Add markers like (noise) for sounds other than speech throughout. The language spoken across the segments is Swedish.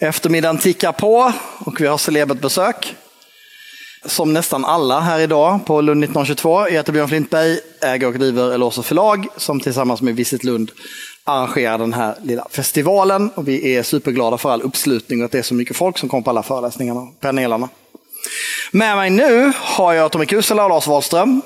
Eftermiddagen tickar på och vi har celebert besök. Som nästan alla här idag på Lund 1922. Jag heter Björn Flintberg, äger och driver Eloso förlag som tillsammans med Visit Lund arrangerar den här lilla festivalen. Och vi är superglada för all uppslutning och att det är så mycket folk som kommer på alla föreläsningarna och panelerna. Med mig nu har jag Tommy Kusela och Lars Wahlström.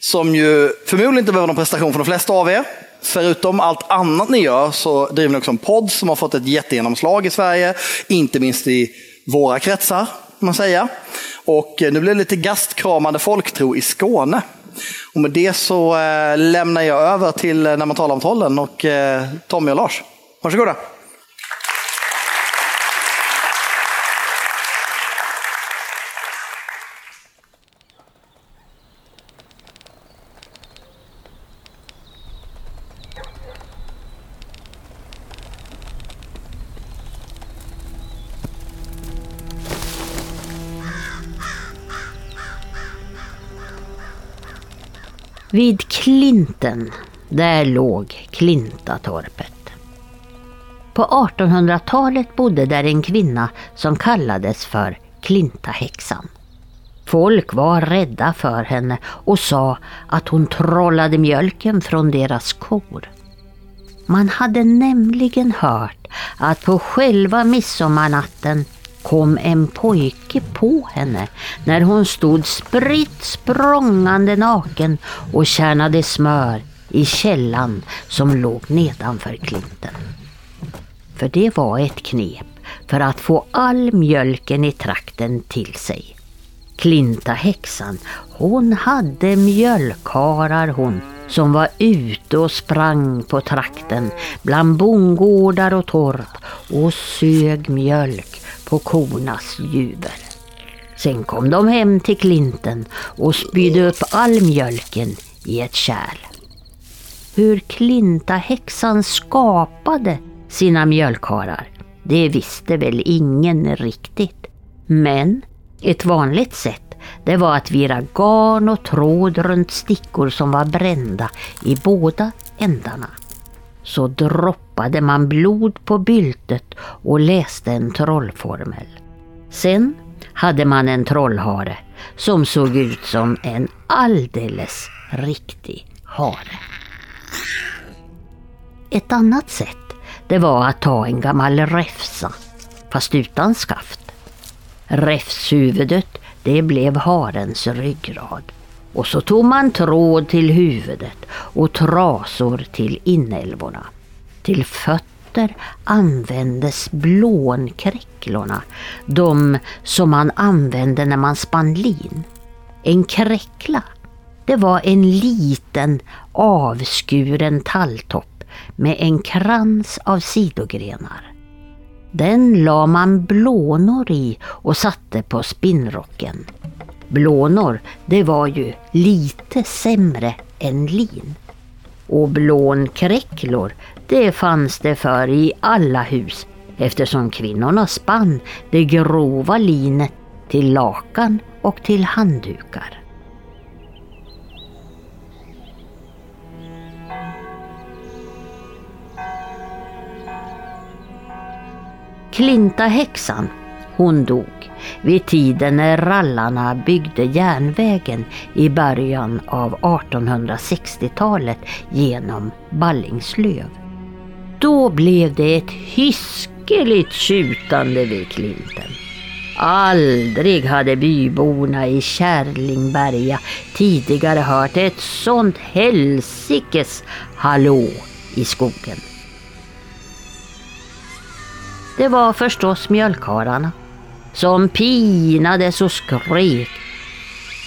Som ju förmodligen inte behöver någon prestation för de flesta av er. Förutom allt annat ni gör så driver ni också en podd som har fått ett jättegenomslag i Sverige. Inte minst i våra kretsar, man säga. Och eh, nu blir det lite gastkramande folktro i Skåne. Och med det så eh, lämnar jag över till eh, När man talar om trollen och Tommy och Lars. Varsågoda. Vid Klinten, där låg Klintatorpet. På 1800-talet bodde där en kvinna som kallades för Klintahäxan. Folk var rädda för henne och sa att hon trollade mjölken från deras kor. Man hade nämligen hört att på själva midsommarnatten kom en pojke på henne när hon stod spritt språngande naken och kärnade smör i källan som låg nedanför klinten. För det var ett knep för att få all mjölken i trakten till sig. Klinta häxan, hon hade mjölkharar hon som var ute och sprang på trakten bland bondgårdar och torp och sög mjölk på kornas jubel. Sen kom de hem till klinten och spydde upp all mjölken i ett kärl. Hur Klintahäxan skapade sina mjölkharar, det visste väl ingen riktigt. Men ett vanligt sätt det var att vira garn och tråd runt stickor som var brända i båda ändarna. Så droppade man blod på byltet och läste en trollformel. Sen hade man en trollhare som såg ut som en alldeles riktig hare. Ett annat sätt det var att ta en gammal räfsa, fast utan skaft. Räfshuvudet det blev harens ryggrad. Och så tog man tråd till huvudet och trasor till inälvorna. Till fötter användes blånkräcklorna, de som man använde när man spann lin. En kräckla, det var en liten avskuren talltopp med en krans av sidogrenar. Den la man blånor i och satte på spinnrocken. Blånor, det var ju lite sämre än lin. Och blånkräcklor, det fanns det för i alla hus eftersom kvinnorna spann det grova linet till lakan och till handdukar. Klintahäxan, hon dog vid tiden när rallarna byggde järnvägen i början av 1860-talet genom Ballingslöv. Då blev det ett hiskeligt tjutande vid Klinten. Aldrig hade byborna i Kärlingberga tidigare hört ett sånt helsikes hallå i skogen. Det var förstås mjölkkarlarna som pinades och skrek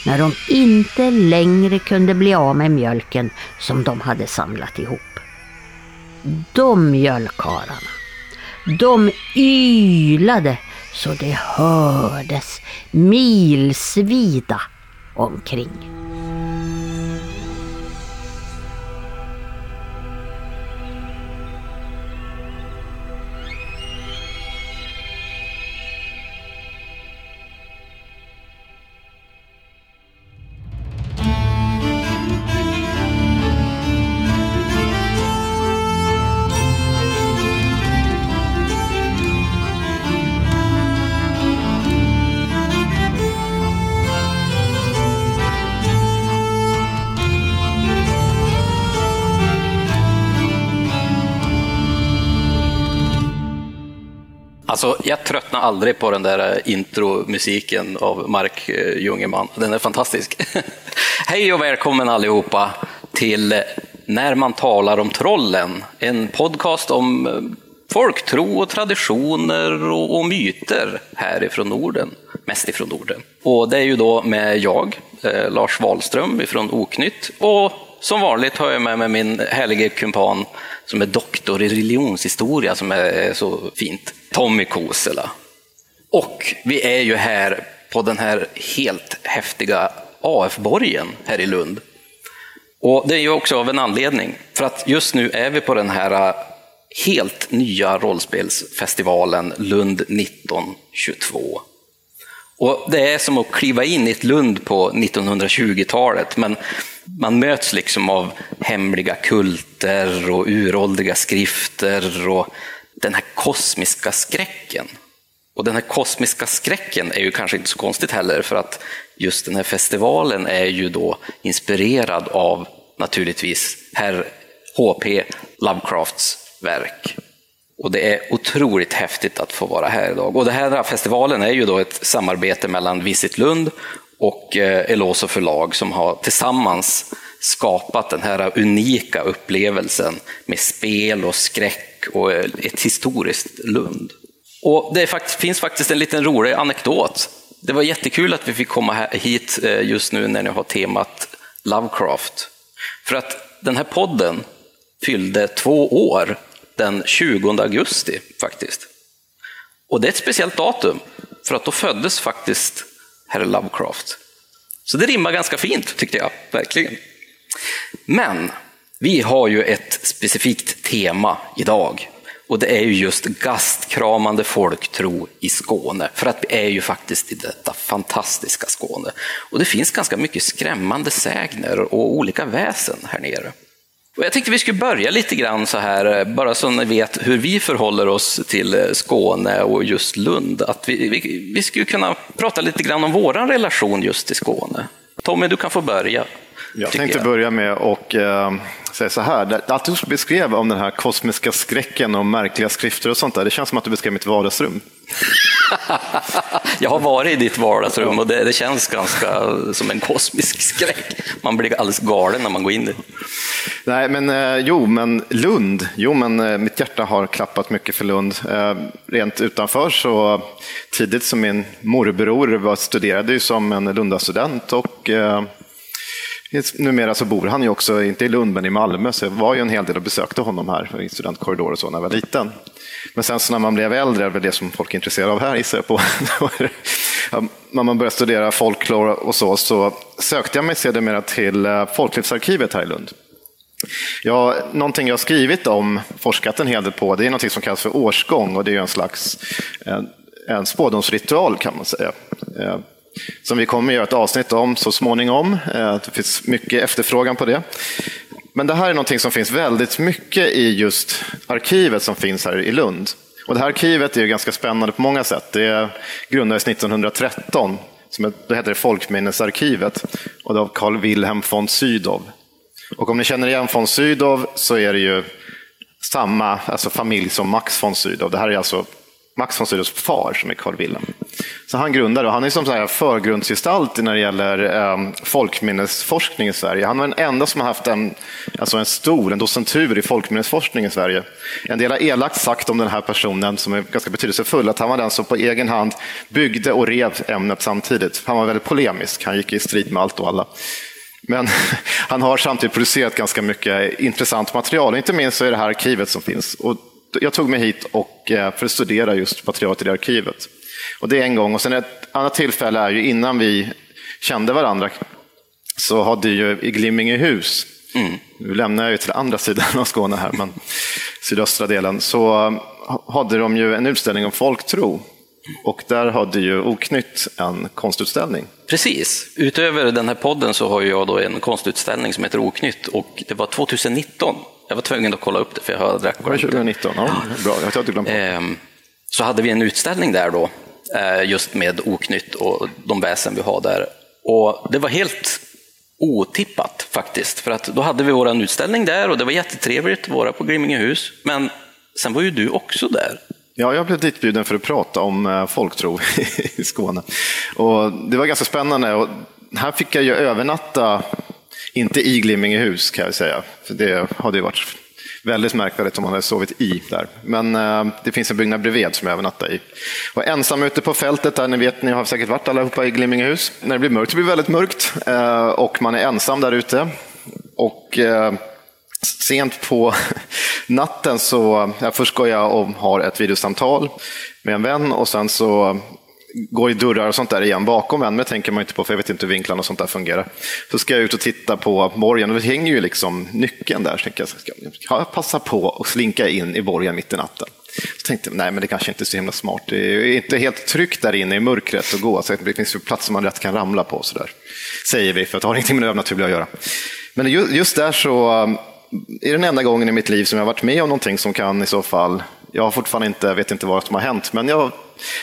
när de inte längre kunde bli av med mjölken som de hade samlat ihop. De mjölkkarlarna, de ylade så det hördes milsvida omkring. Jag tröttnar aldrig på den där eh, intromusiken av Mark eh, Jungerman. Den är fantastisk. (laughs) Hej och välkommen allihopa till eh, När man talar om trollen, en podcast om folktro och traditioner och, och myter härifrån Norden, mest ifrån Norden. Och det är ju då med jag, eh, Lars Wahlström ifrån Oknytt och som vanligt har jag med mig min härlige kumpan som är doktor i religionshistoria som är så fint, Tommy Kosela. Och vi är ju här på den här helt häftiga AF-borgen här i Lund. Och det är ju också av en anledning, för att just nu är vi på den här äh, helt nya rollspelsfestivalen Lund 1922. Och det är som att kliva in i ett Lund på 1920-talet, men man möts liksom av hemliga kulter och uråldriga skrifter och den här kosmiska skräcken. Och den här kosmiska skräcken är ju kanske inte så konstigt heller, för att just den här festivalen är ju då inspirerad av naturligtvis herr H.P. Lovecrafts verk. Och det är otroligt häftigt att få vara här idag. Och den här festivalen är ju då ett samarbete mellan Visit Lund och eh, Eloso förlag som har tillsammans skapat den här unika upplevelsen med spel och skräck och ett historiskt Lund. Och det fakt finns faktiskt en liten rolig anekdot. Det var jättekul att vi fick komma hit eh, just nu när ni har temat Lovecraft. För att den här podden fyllde två år den 20 augusti faktiskt. Och det är ett speciellt datum, för att då föddes faktiskt herr Lovecraft. Så det rimmar ganska fint tyckte jag, verkligen. Men vi har ju ett specifikt tema idag och det är ju just gastkramande folktro i Skåne. För att vi är ju faktiskt i detta fantastiska Skåne. Och det finns ganska mycket skrämmande sägner och olika väsen här nere. Och jag tänkte vi skulle börja lite grann så här, bara så ni vet hur vi förhåller oss till eh, Skåne och just Lund. Att vi, vi, vi skulle kunna prata lite grann om vår relation just till Skåne. Tommy, du kan få börja. Jag tänkte jag. börja med att äh, säga så här. Allt du beskrev om den här kosmiska skräcken och märkliga skrifter och sånt där, det känns som att du beskrev mitt vardagsrum. (laughs) jag har varit i ditt vardagsrum och det, det, känns ganska som en kosmisk skräck. Man blir alldeles galen när man går in i Nej, men eh, jo, men Lund. Jo, men eh, mitt hjärta har klappat mycket för Lund. Eh, rent utanför så tidigt som min morbror var, studerade ju som en Lundastudent och eh, Numera så bor han ju också, inte i Lund, men i Malmö, så jag var ju en hel del och besökte honom här i studentkorridor och så när jag var liten. Men sen så när man blev äldre, det är det som folk är intresserade av här gissar jag på, (laughs) när man började studera folklore och så, så sökte jag mig sedermera till eh, Folklivsarkivet här i Lund. Ja, någonting jag har skrivit om, forskat en hel del på, det är någonting som kallas för årsgång och det är en slags eh, en spådomsritual kan man säga. Eh, som vi kommer att göra ett avsnitt om så småningom. Eh, det finns mycket efterfrågan på det. Men det här är någonting som finns väldigt mycket i just arkivet som finns här i Lund. Och det här arkivet är ganska spännande på många sätt. Det grundades 1913, som då hette det Folkminnesarkivet, och det av Carl Wilhelm von Sydow. Och om ni känner igen von Sydow så är det ju samma alltså familj som Max von Sydow. Det här är alltså Max von Sydows far som är Carl Wilhelm. Så han grundade och han är som så här förgrundsgestalt när det gäller um, folkminnesforskning i Sverige. Han var den enda som har haft en, alltså en stor, en docentur i folkminnesforskning i Sverige. En del har elakt sagt om den här personen, som är ganska betydelsefull, att han var den som på egen hand byggde och rev ämnet samtidigt. Han var väldigt polemisk, han gick i strid med allt och alla. Men (laughs) han har samtidigt producerat ganska mycket intressant material, inte minst så är det här arkivet som finns. Och jag tog mig hit och, eh, för att studera just materialet i det arkivet. Och det är en gång. Och sen ett annat tillfälle är ju innan vi kände varandra så hade ju i Glimmingehus, mm. nu lämnar jag ju till andra sidan av Skåne här, men (laughs) sydöstra delen, så hade de ju en utställning om folktro. Och där hade ju Oknytt en konstutställning. Precis. Utöver den här podden så har jag då en konstutställning som heter Oknytt och det var 2019 jag var tvungen att kolla upp det för jag hade drack. Var det 2019? Ja, bra. Jag har glömt ehm, Så hade vi en utställning där då, eh, just med Oknytt och de väsen vi har där. Och det var helt otippat faktiskt, för att då hade vi vår utställning där och det var jättetrevligt att vara på Glimmingehus. Men sen var ju du också där. Ja, jag blev ditbjuden för att prata om eh, folktro i Skåne. Och det var ganska spännande. Och här fick jag ju övernatta, inte i Glimmingehus kan jag säga, för det hade ju varit väldigt märkvärdigt om man hade sovit i där. Men eh, det finns en byggnad bredvid som jag övernattade i. Jag var ensam ute på fältet där, ni vet, ni har säkert varit allihopa i Glimmingehus. När det blir mörkt så blir det väldigt mörkt eh, och man är ensam där ute. Och eh, sent på (laughs) natten så, ja, först går jag och har ett videosamtal med en vän och sen så går i dörrar och sånt där igen bakom en, men det tänker man inte på för jag vet inte hur vinklarna och sånt där fungerar. Så ska jag ut och titta på borgen och det hänger ju liksom nyckeln där. Så jag, ska jag passa på att slinka in i borgen mitt i natten? Så tänkte jag, nej men det kanske inte är så himla smart. Det är inte helt tryggt där inne i mörkret att gå, så det finns ju platser man rätt kan ramla på. Så där. Säger vi, för att det har ingenting med det övernaturliga att göra. Men just där så um, är det den enda gången i mitt liv som jag varit med om någonting som kan i så fall, jag har fortfarande inte, vet inte vad som har hänt, men jag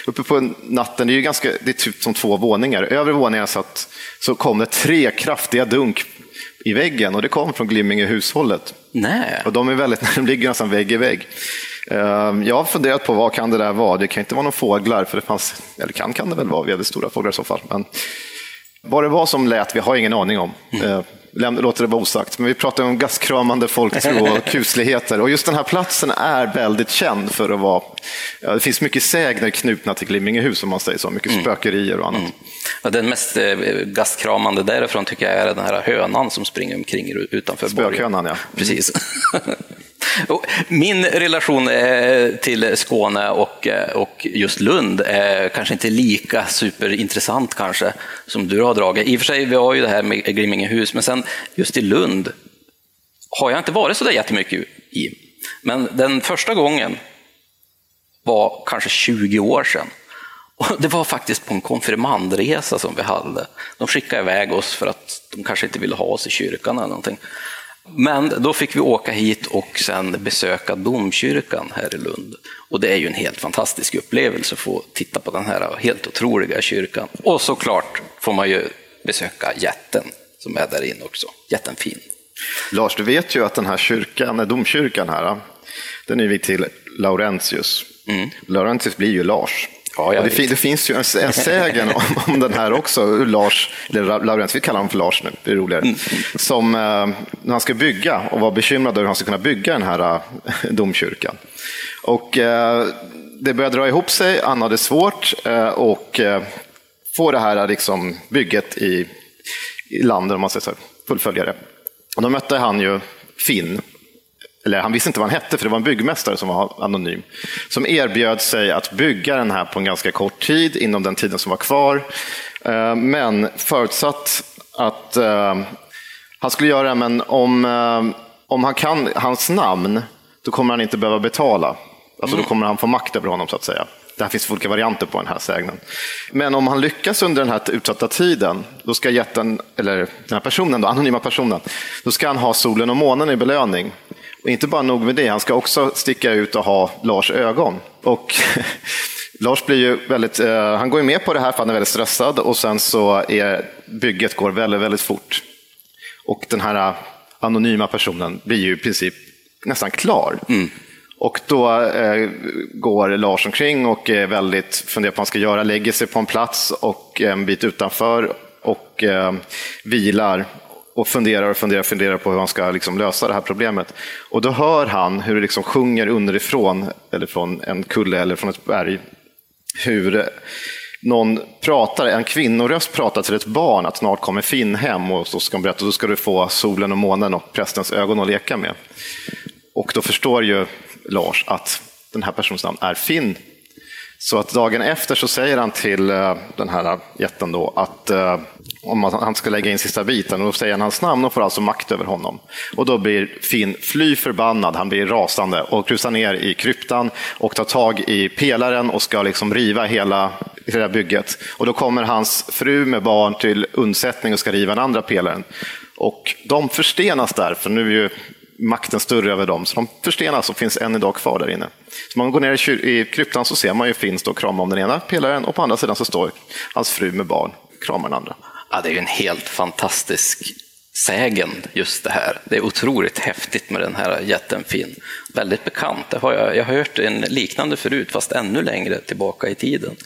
uppe på natten, det är ju ganska, det är typ som två våningar. Övre våningen satt, så kom det tre kraftiga dunk i väggen och det kom från Glimminge-hushållet. Nej. Och de är väldigt, (laughs) de ligger nästan vägg i vägg. Ehm, jag har funderat på vad kan det där vara? Det kan inte vara några fåglar, för det fanns, eller kan kan det väl vara, vi hade stora fåglar i så fall. Men vad det var som lät, vi har ingen aning om. Mm. Låter det vara osagt. Men vi pratar om gastkramande folktro och (laughs) kusligheter. Och just den här platsen är väldigt känd för att vara... Ja, det finns mycket sägner knutna till Glimmingehus, om man säger så. Mycket mm. spökerier och annat. Mm. Ja, den mest eh, gastkramande därifrån tycker jag är den här hönan som springer omkring utanför borgen. Spökhönan, ja. Precis. (laughs) Min relation eh, till Skåne och, eh, och just Lund är kanske inte lika superintressant kanske som du har dragit. I och för sig, vi har ju det här med Glimmingehus, men sen just i Lund har jag inte varit så där jättemycket i. Men den första gången var kanske 20 år sedan. Och det var faktiskt på en konfirmandresa som vi hade. De skickade iväg oss för att de kanske inte ville ha oss i kyrkan eller någonting. Men då fick vi åka hit och sen besöka domkyrkan här i Lund. Och det är ju en helt fantastisk upplevelse att få titta på den här helt otroliga kyrkan. Och såklart får man ju besöka jätten som är där inne också. Jättenfin. Lars, du vet ju att den här kyrkan, domkyrkan här, den är vi till Laurentius. Mm. Laurentius blir ju Lars. Ja, det, det, finns ju en, en sägen om, om, den här också, Lars, eller Laurentius, vi kallar honom för Lars nu, det är roligare, mm. som eh, när han ska bygga och var bekymrad över hur han ska kunna bygga den här eh, domkyrkan. Och eh, det började dra ihop sig, han hade svårt och få det här liksom, bygget i, i land, om man säger så, fullfölja det. Och då mötte han ju Finn, eller han visste inte vad han hette, för det var en byggmästare som var anonym, som erbjöd sig att bygga den här på en ganska kort tid, inom den tiden som var kvar. Eh, men förutsatt att eh, han skulle göra det, men om, eh, om han kan hans namn, då kommer han inte behöva betala. Alltså då kommer han få makt över honom, så att säga. Det här finns olika varianter på den här sägnen. Men om han lyckas under den här utsatta tiden, då ska jätten, eller den här personen, då, anonyma personen, då ska han ha solen och månen i belöning. Och inte bara nog med det, han ska också sticka ut och ha Lars ögon. Och (laughs) Lars blir ju väldigt, eh, han går ju med på det här för han är väldigt stressad och sen så är bygget går väldigt, väldigt fort. Och den här anonyma personen blir ju i princip nästan klar. Mm. Och då eh, går Lars omkring och är väldigt funderar på vad han ska göra, lägger sig på en plats och en bit utanför och eh, vilar och funderar och funderar, funderar på hur han ska liksom lösa det här problemet. Och då hör han hur det liksom sjunger underifrån, eller från en kulle eller från ett berg, hur någon pratar, en kvinnoröst pratar till ett barn att snart kommer Finn hem och så ska hon berätta, då ska du få solen och månen och prästens ögon att leka med. Och då förstår ju Lars att den här personens namn är Finn. Så att dagen efter så säger han till eh, den här jätten då att eh, om han ska lägga in sista biten, och då säger han hans namn och får alltså makt över honom. Och då blir Finn fly förbannad, han blir rasande och rusar ner i kryptan och tar tag i pelaren och ska liksom riva hela, hela bygget. Och då kommer hans fru med barn till undsättning och ska riva den andra pelaren. Och de förstenas där, för nu är ju makten större över dem, så de förstenas och finns än idag kvar där inne. Så man går ner i kryptan så ser man ju Finn stå och krama om den ena pelaren och på andra sidan så står hans fru med barn och kramar den andra. Ja, det är ju en helt fantastisk sägen, just det här. Det är otroligt häftigt med den här jätten Finn. Väldigt bekant, det har jag, jag har hört en liknande förut, fast ännu längre tillbaka i tiden.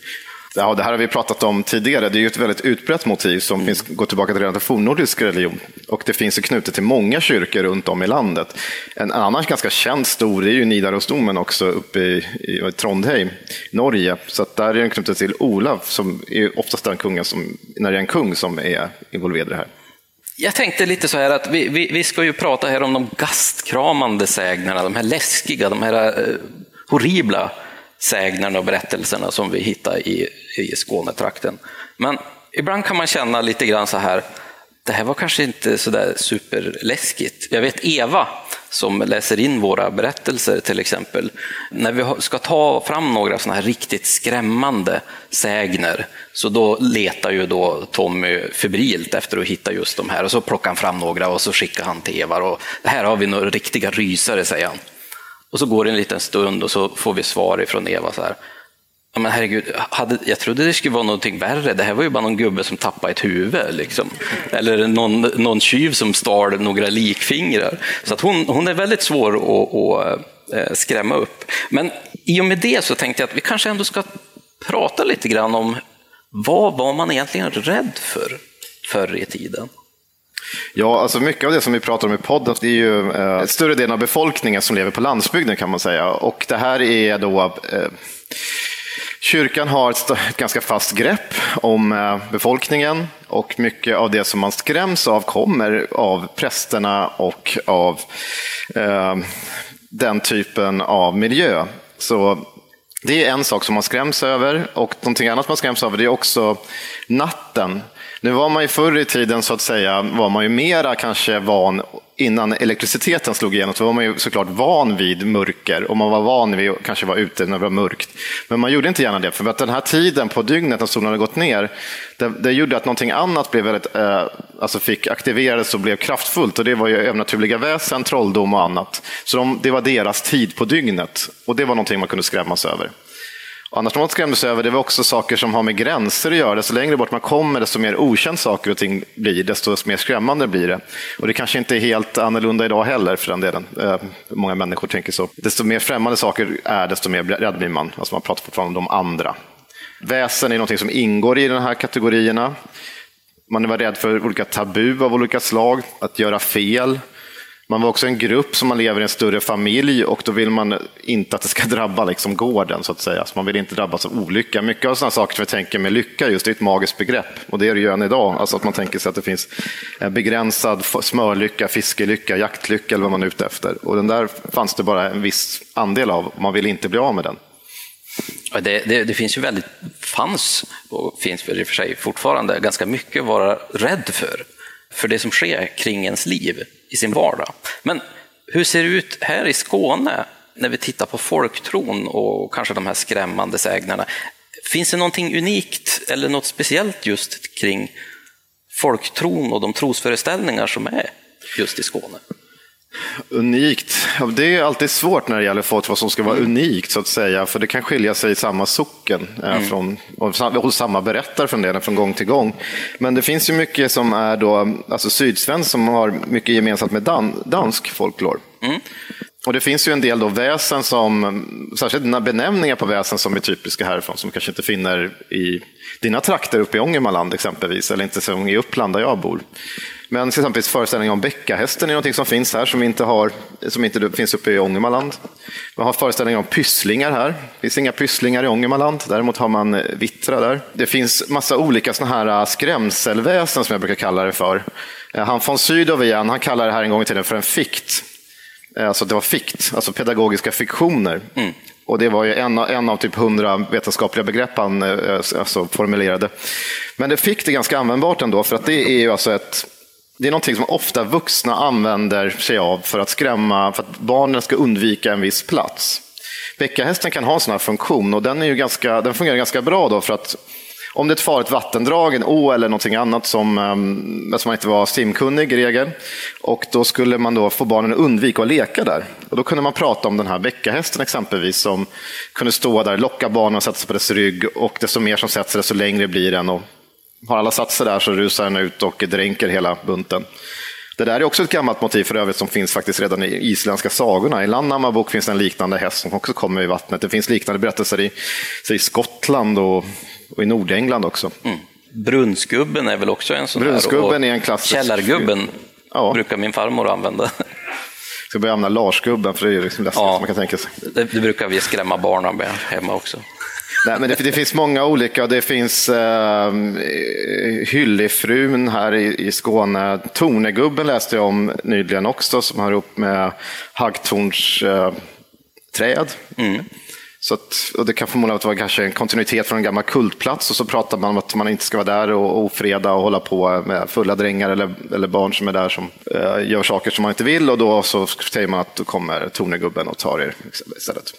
Ja, det här har vi pratat om tidigare. Det är ju ett väldigt utbrett motiv som mm. finns, går tillbaka till redan till fornnordisk religion. Och det finns knutet till många kyrkor runt om i landet. En annan ganska känd stor är ju Nidarosdomen också uppe i, i Trondheim, Norge. Så där är den knutet till Olav, som är oftast den kungen som, när det är en kung som är involverad i det här. Jag tänkte lite så här att vi, vi, vi ska ju prata här om de gastkramande sägnerna, de här läskiga, de här eh, horribla sägnerna och berättelserna som vi hittar i, i Skånetrakten. Men ibland kan man känna lite grann så här, det här var kanske inte så där superläskigt. Jag vet Eva som läser in våra berättelser till exempel. När vi ska ta fram några sådana här riktigt skrämmande sägner så då letar ju då Tommy febrilt efter att hitta just de här och så plockar han fram några och så skickar han till Eva och här har vi några riktiga rysare säger han. Och så går det en liten stund och så får vi svar ifrån Eva så här. Ja, men herregud, hade, jag trodde det skulle vara någonting värre. Det här var ju bara någon gubbe som tappade ett huvud. Liksom. Eller någon, någon tjuv som stal några likfingrar. Så att hon, hon är väldigt svår att, att eh, skrämma upp. Men i och med det så tänkte jag att vi kanske ändå ska prata lite grann om vad var man egentligen rädd för förr i tiden? Ja, alltså mycket av det som vi pratar om i podden, det är ju eh, större delen av befolkningen som lever på landsbygden kan man säga. Och det här är då eh, Kyrkan har ett, ett, ganska fast grepp om eh, befolkningen och mycket av det som man skräms av kommer av prästerna och av eh, den typen av miljö. Så det är en sak som man skräms över och någonting annat man skräms över det är också natten. Nu var man ju förr i tiden så att säga, var man ju mera kanske van, innan elektriciteten slog igenom, så var man ju såklart van vid mörker och man var van vid att kanske vara ute när det var mörkt. Men man gjorde inte gärna det, för att den här tiden på dygnet när solen hade gått ner, det, det gjorde att någonting annat blev väldigt, eh, alltså fick aktiverades och blev kraftfullt och det var ju övernaturliga väsen, trolldom och annat. Så de, det var deras tid på dygnet och det var någonting man kunde skrämmas över. Annars man skrämdes över, det var också saker som har med gränser att göra. Desto längre bort man kommer, desto mer okänt saker och ting blir, desto mer skrämmande blir det. Och det kanske inte är helt annorlunda idag heller för den delen. Eh, många människor tänker så. Desto mer främmande saker är, desto mer rädd blir man. Alltså man pratar fortfarande om de andra. Väsen är någonting som ingår i de här kategorierna. Man var rädd för olika tabu av olika slag, att göra fel, man var också en grupp som man lever i en större familj och då vill man inte att det ska (laughs) drabba liksom gården så att säga. Så man vill inte drabbas av olycka. Mycket av sådana saker som vi tänker med lycka just det är ett magiskt begrepp och det är det ju än idag. Alltså att man tänker sig att det finns en begränsad smörlycka, fiskelycka, jaktlycka eller vad man är ute efter. Och den där fanns det bara en viss andel av man vill inte bli av med den. Det, det, det, finns ju väldigt, fanns och finns väl i och för sig fortfarande ganska mycket att vara rädd för. För det som sker kring ens liv i sin vardag. Men hur ser det ut här i Skåne när vi tittar på folktron och kanske de här skrämmande sägnerna? Finns det någonting unikt eller något speciellt just kring folktron och de trosföreställningar som är just i Skåne? Unikt? Det är alltid svårt när det gäller folk vad som ska vara mm. unikt så att säga, för det kan skilja sig i samma socken eh, mm. från, hos samma berättare från det, från gång till gång. Men det finns ju mycket som är då, alltså sydsvensk som har mycket gemensamt med dan, dansk folklore. Mm. Och det finns ju en del då väsen som, särskilt benämningar på väsen som är typiska härifrån, som kanske inte finner i dina trakter uppe i Ångermanland exempelvis, eller inte som i Uppland där jag bor. Men till exempel föreställningen om Bäckahästen är något som finns här, som inte, har, som inte finns uppe i Ångermanland. Man har föreställningar om pysslingar här. Det finns inga pysslingar i Ångermanland, däremot har man eh, vittra där. Det finns massa olika såna här eh, skrämselväsen som jag brukar kalla det för. Eh, han von Sydow igen, han kallar det här en gång i tiden för en fikt. Alltså det var fikt, alltså pedagogiska fiktioner. Mm. Och det var ju en, en av typ hundra vetenskapliga begrepp han alltså, formulerade. Men det fick det ganska användbart ändå, för att det är ju alltså ett det är någonting som ofta vuxna använder sig av för att skrämma, för att barnen ska undvika en viss plats. Bäckahästen kan ha en sån här funktion och den, är ju ganska, den fungerar ganska bra då för att om det är ett farligt vattendrag, en å eller någonting annat som, ehm, som man inte var simkunnig i regel, och då skulle man då få barnen att undvika att leka där. Och då kunde man prata om den här bäckahästen exempelvis som kunde stå där, locka barnen att sätta sig på dess rygg och desto mer som sätter sig desto längre blir den och har alla satt sig där så rusar den ut och dränker hela bunten. Det där är också ett gammalt motiv för övrigt som finns faktiskt redan i isländska sagorna. I Landnamma bok finns en liknande häst som också kommer i vattnet. Det finns liknande berättelser i, i Skottland och, och i Nordengland också. Mm. Brunnsgubben är väl också en sån Brunnsgubben är en klassisk. Källargubben ja. brukar min farmor använda. Ska börja använda Larsgubben, för det är ju liksom läskigt ja, man kan tänka sig. Det, det brukar vi skrämma barnen med hemma också. Nej, men det, det, finns många olika. Det finns eh, Hyllifrun här i, i Skåne. Tornegubben läste jag om nyligen också, som har upp med Haggtorns eh, träd. Mm. Så att, och det kan förmodligen vara kanske en kontinuitet från en gammal kultplats och så pratar man om att man inte ska vara där och ofreda och hålla på med fulla drängar eller, eller barn som är där som eh, gör saker som man inte vill och då så säger man att då kommer tornegubben och tar er liksom, istället.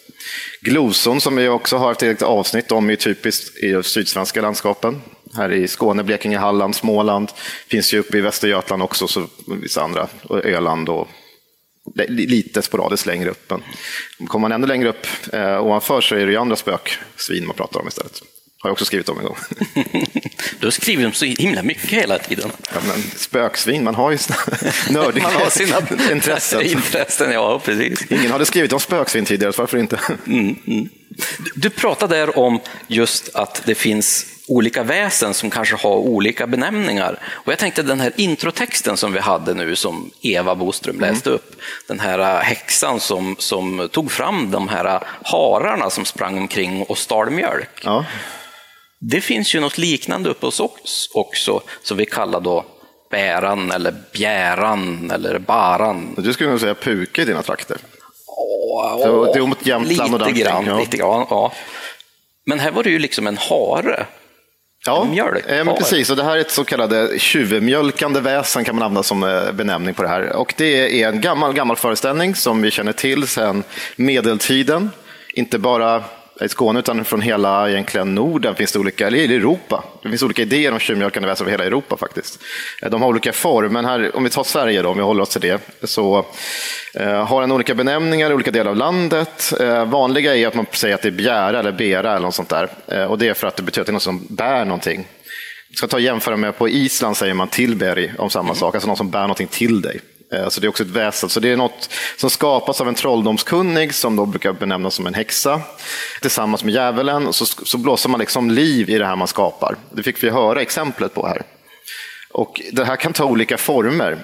Gloson som vi också har ett eget avsnitt om är typiskt i de sydsvenska landskapen. Här i Skåne, Blekinge, Halland, Småland. Finns ju uppe i Västergötland också, så vissa andra, och Öland och lite sporadiskt längre upp. Men kommer man ännu längre upp eh, ovanför så är det ju andra spöksvin man pratar om istället. Har jag också skrivit om en gång. (laughs) du har skrivit om så himla mycket hela tiden. Ja, men spöksvin, man har ju sina (laughs) nördiga man har sina intressen. (laughs) intressen. Ja, precis. Ingen hade skrivit om spöksvin tidigare, så varför inte? Mm, mm. Du pratade där om just att det finns olika väsen som kanske har olika benämningar. Och jag tänkte den här introtexten som vi hade nu som Eva Boström mm. läste upp, den här äh, häxan som, som tog fram de här äh, hararna som sprang omkring och stal mjölk. Ja. Det finns ju något liknande uppe hos oss också, som vi kallar då bäran eller bjäran eller baran. Du skulle nog säga puke i dina trakter? Åh, det är mot Jämtland lite och grann, ja. lite grann, ja. Men här var det ju liksom en hare Ja, mjölk. Eh, men precis. Och det här är ett så kallat tjuvmjölkande väsen kan man använda som eh, benämning på det här. Och det är en gammal, gammal föreställning som vi känner till sedan medeltiden. Inte bara i Skåne utan från hela egentligen Norden finns det olika, eller i Europa. Det finns olika idéer om tjuvmjölkande väsen över hela Europa faktiskt. Eh, de har olika former, men här, om vi tar Sverige då, om vi håller oss till det, så eh, har den olika benämningar i olika delar av landet. Eh, vanliga är att man säger att det är bjära eller bera eller något sånt där. Och det är för att det betyder att det är någon som bär någonting. Jag ska ta och jämföra med på Island säger man tillberg om samma mm. sak, alltså någon som bär någonting till dig. Eh, så det är också ett väsen. Så det är något som skapas av en trolldomskunnig som då brukar benämnas som en häxa. Tillsammans med djävulen så, så blåser man liksom liv i det här man skapar. Det fick vi höra exemplet på här. Och det här kan ta olika former.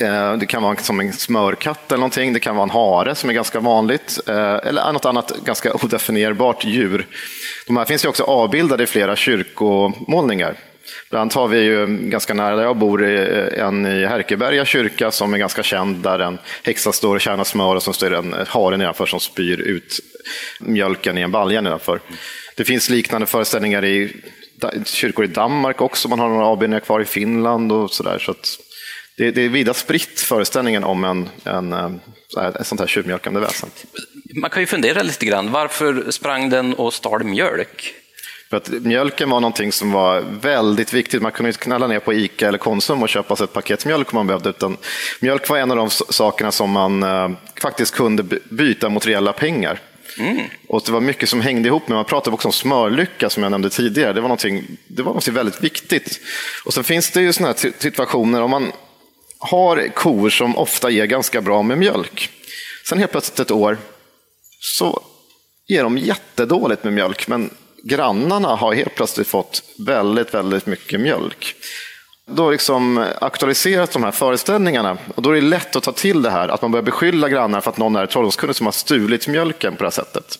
Eh, det kan vara som en smörkatt eller någonting, det kan vara en hare som är ganska vanligt, eh, eller något annat ganska odefinierbart djur. De här finns ju också avbildade i flera kyrkomålningar. Bland annat har vi ju ganska nära där jag bor eh, en i Härkeberga kyrka som är ganska känd där en häxa står och kärnar smör och så står en hare nedanför som spyr ut mjölken i en balja nedanför. Det finns liknande föreställningar i kyrkor i Danmark också, man har några avbildningar kvar i Finland och sådär. Så, det, det, är vida spritt föreställningen om en, en, en, ett sånt här tjuvmjölkande väsen. Man kan ju fundera lite grann, varför sprang den och stal mjölk? För att mjölken var någonting som var väldigt viktigt. Man kunde inte knalla ner på Ica eller Konsum och köpa sig ett paket mjölk om man behövde. Utan mjölk var en av de sakerna som man eh, faktiskt kunde byta mot reella pengar. Mm. Och det var mycket som hängde ihop med, man pratade också om smörlycka som jag nämnde tidigare. Det var någonting, det var någonting väldigt viktigt. Och sen finns det ju sådana här situationer, om man har kor som ofta ger ganska bra med mjölk. Sen helt plötsligt ett år så ger de jättedåligt med mjölk, men grannarna har helt plötsligt fått väldigt, väldigt mycket mjölk. Då liksom aktualiseras de här föreställningarna och då är det lätt att ta till det här att man börjar beskylla grannar för att någon är trolldomskunnig som har stulit mjölken på det här sättet.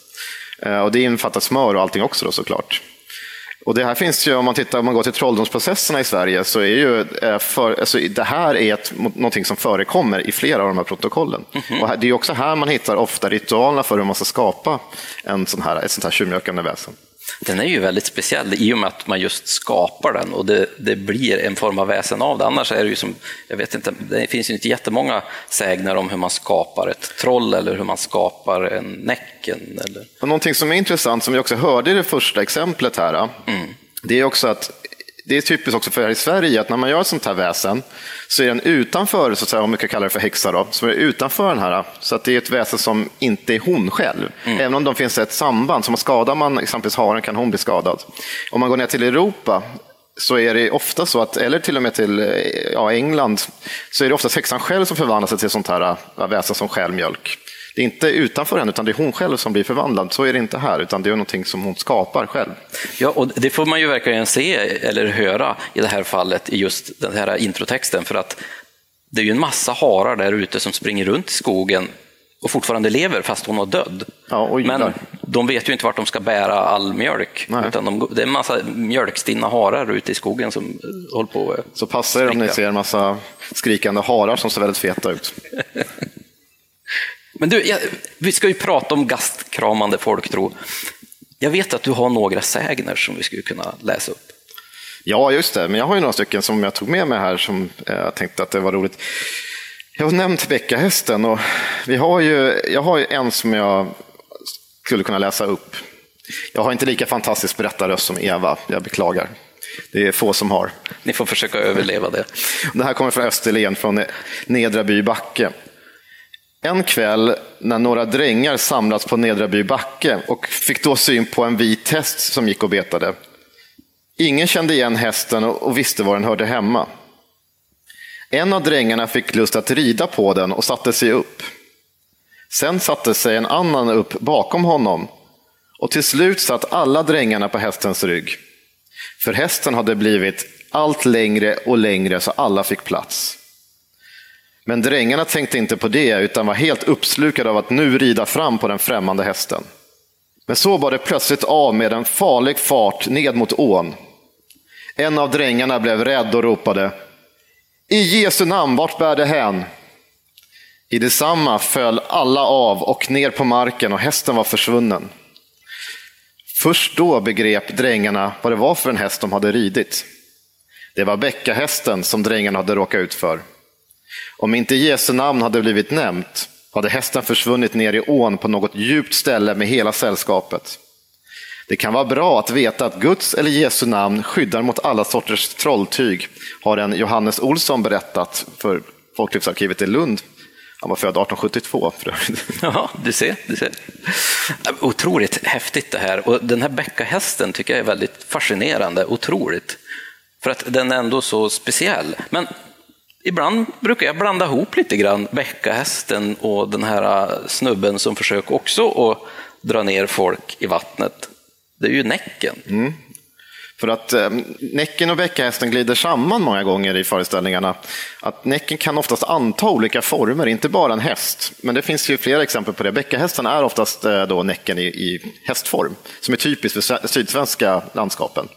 Eh, och det infattar smör och allting också då såklart. Och det här finns ju, om man tittar, om man går till trolldomsprocesserna i Sverige, så är ju eh, för, alltså, det här är ett, någonting som förekommer i flera av de här protokollen. Mm -hmm. Och det är också här man hittar ofta ritualerna för hur man ska skapa en sån här, ett sånt här tjuvmjölkande väsen. Den är ju väldigt speciell i och med att man just skapar den och det, det, blir en form av väsen av det. Annars är det ju som, jag vet inte, det finns ju inte jättemånga sägner om hur man skapar ett troll eller hur man skapar en Näcken. Eller... Och någonting som är intressant, som vi också hörde i det första exemplet här, mm. det är också att det är typiskt också för här i Sverige att när man gör ett sånt här väsen så är den utanför, så att säga, om vi kan kalla det för häxa, då, så är det utanför den här. Så att det är ett väsen som inte är hon själv. Mm. Även om de finns ett samband, så skadar man exempelvis haren kan hon bli skadad. Om man går ner till Europa så är det ofta så att, eller till och med till ja, England, så är det oftast häxan själv som förvandlar sig till sånt här ja, väsen som stjäl mjölk. Det är inte utanför henne, utan det är hon själv som blir förvandlad. Så är det inte här, utan det är någonting som hon skapar själv. Ja, och det får man ju verkligen se eller höra i det här fallet i just den här introtexten, för att det är ju en massa harar där ute som springer runt i skogen och fortfarande lever fast hon var död. Ja, Men de vet ju inte vart de ska bära all mjölk. Nej. Utan de, det är en massa mjölkstinna harar ute i skogen som håller på att Så passa er om ni ser en massa skrikande harar som ser väldigt feta ut. (laughs) Men du, jag, vi ska ju prata om gastkramande folktro. Jag vet att du har några sägner som vi skulle kunna läsa upp. Ja, just det. Men jag har ju några stycken som jag tog med mig här som eh, jag tänkte att det var roligt. Jag har nämnt Bäckahästen och vi har ju, jag har ju en som jag skulle kunna läsa upp. Jag har inte lika fantastisk berättarröst som Eva, jag beklagar. Det är få som har. Ni får försöka överleva det. Det här kommer från Österlen, från Nedra by Backe. En kväll när några drängar samlats på Nedra by Backe och fick då syn på en vit häst som gick och betade. Ingen kände igen hästen och och visste var den hörde hemma. En av drängarna fick lust att rida på den och satte sig upp. Sen satte sig en annan upp bakom honom och till slut satt alla drängarna på hästens rygg. För hästen hade blivit allt längre och längre så alla fick plats. Men drängarna tänkte inte på det utan var helt uppslukade av att nu rida fram på den främmande hästen. Men så bar det plötsligt av med en farlig fart ned mot ån. En av drängarna blev rädd och ropade I Jesu namn, vart bär det hän? I detsamma föll alla av och ner på marken och hästen var försvunnen. Först då begrep drängarna vad det var för en häst de hade ridit. Det var bäckahästen som drängarna hade råkat ut för. Om inte Jesu namn hade blivit nämnt hade hästen försvunnit ner i ån på något djupt ställe med hela sällskapet. Det kan vara bra att veta att Guds eller Jesu namn skyddar mot alla sorters trolltyg, har en Johannes Olsson berättat för Folklivsarkivet i Lund. Han var född 1872 för övrigt. (laughs) Ja, du ser. Du ser. Otroligt häftigt det här. Och den här bäckahästen tycker jag är väldigt fascinerande. Otroligt. För att den är ändå så speciell. Men ibland brukar jag blanda ihop lite grann bäckahästen och den här äh, snubben som försöker också att dra ner folk i vattnet. Det är ju Näcken. Mm. För att eh, Näcken och bäckahästen glider samman många gånger i föreställningarna. Att Näcken kan oftast anta olika former, inte bara en häst. Men det finns ju flera exempel på det. Bäckahästen är oftast eh, då Näcken i, i hästform, som är typiskt för sydsvenska landskapen.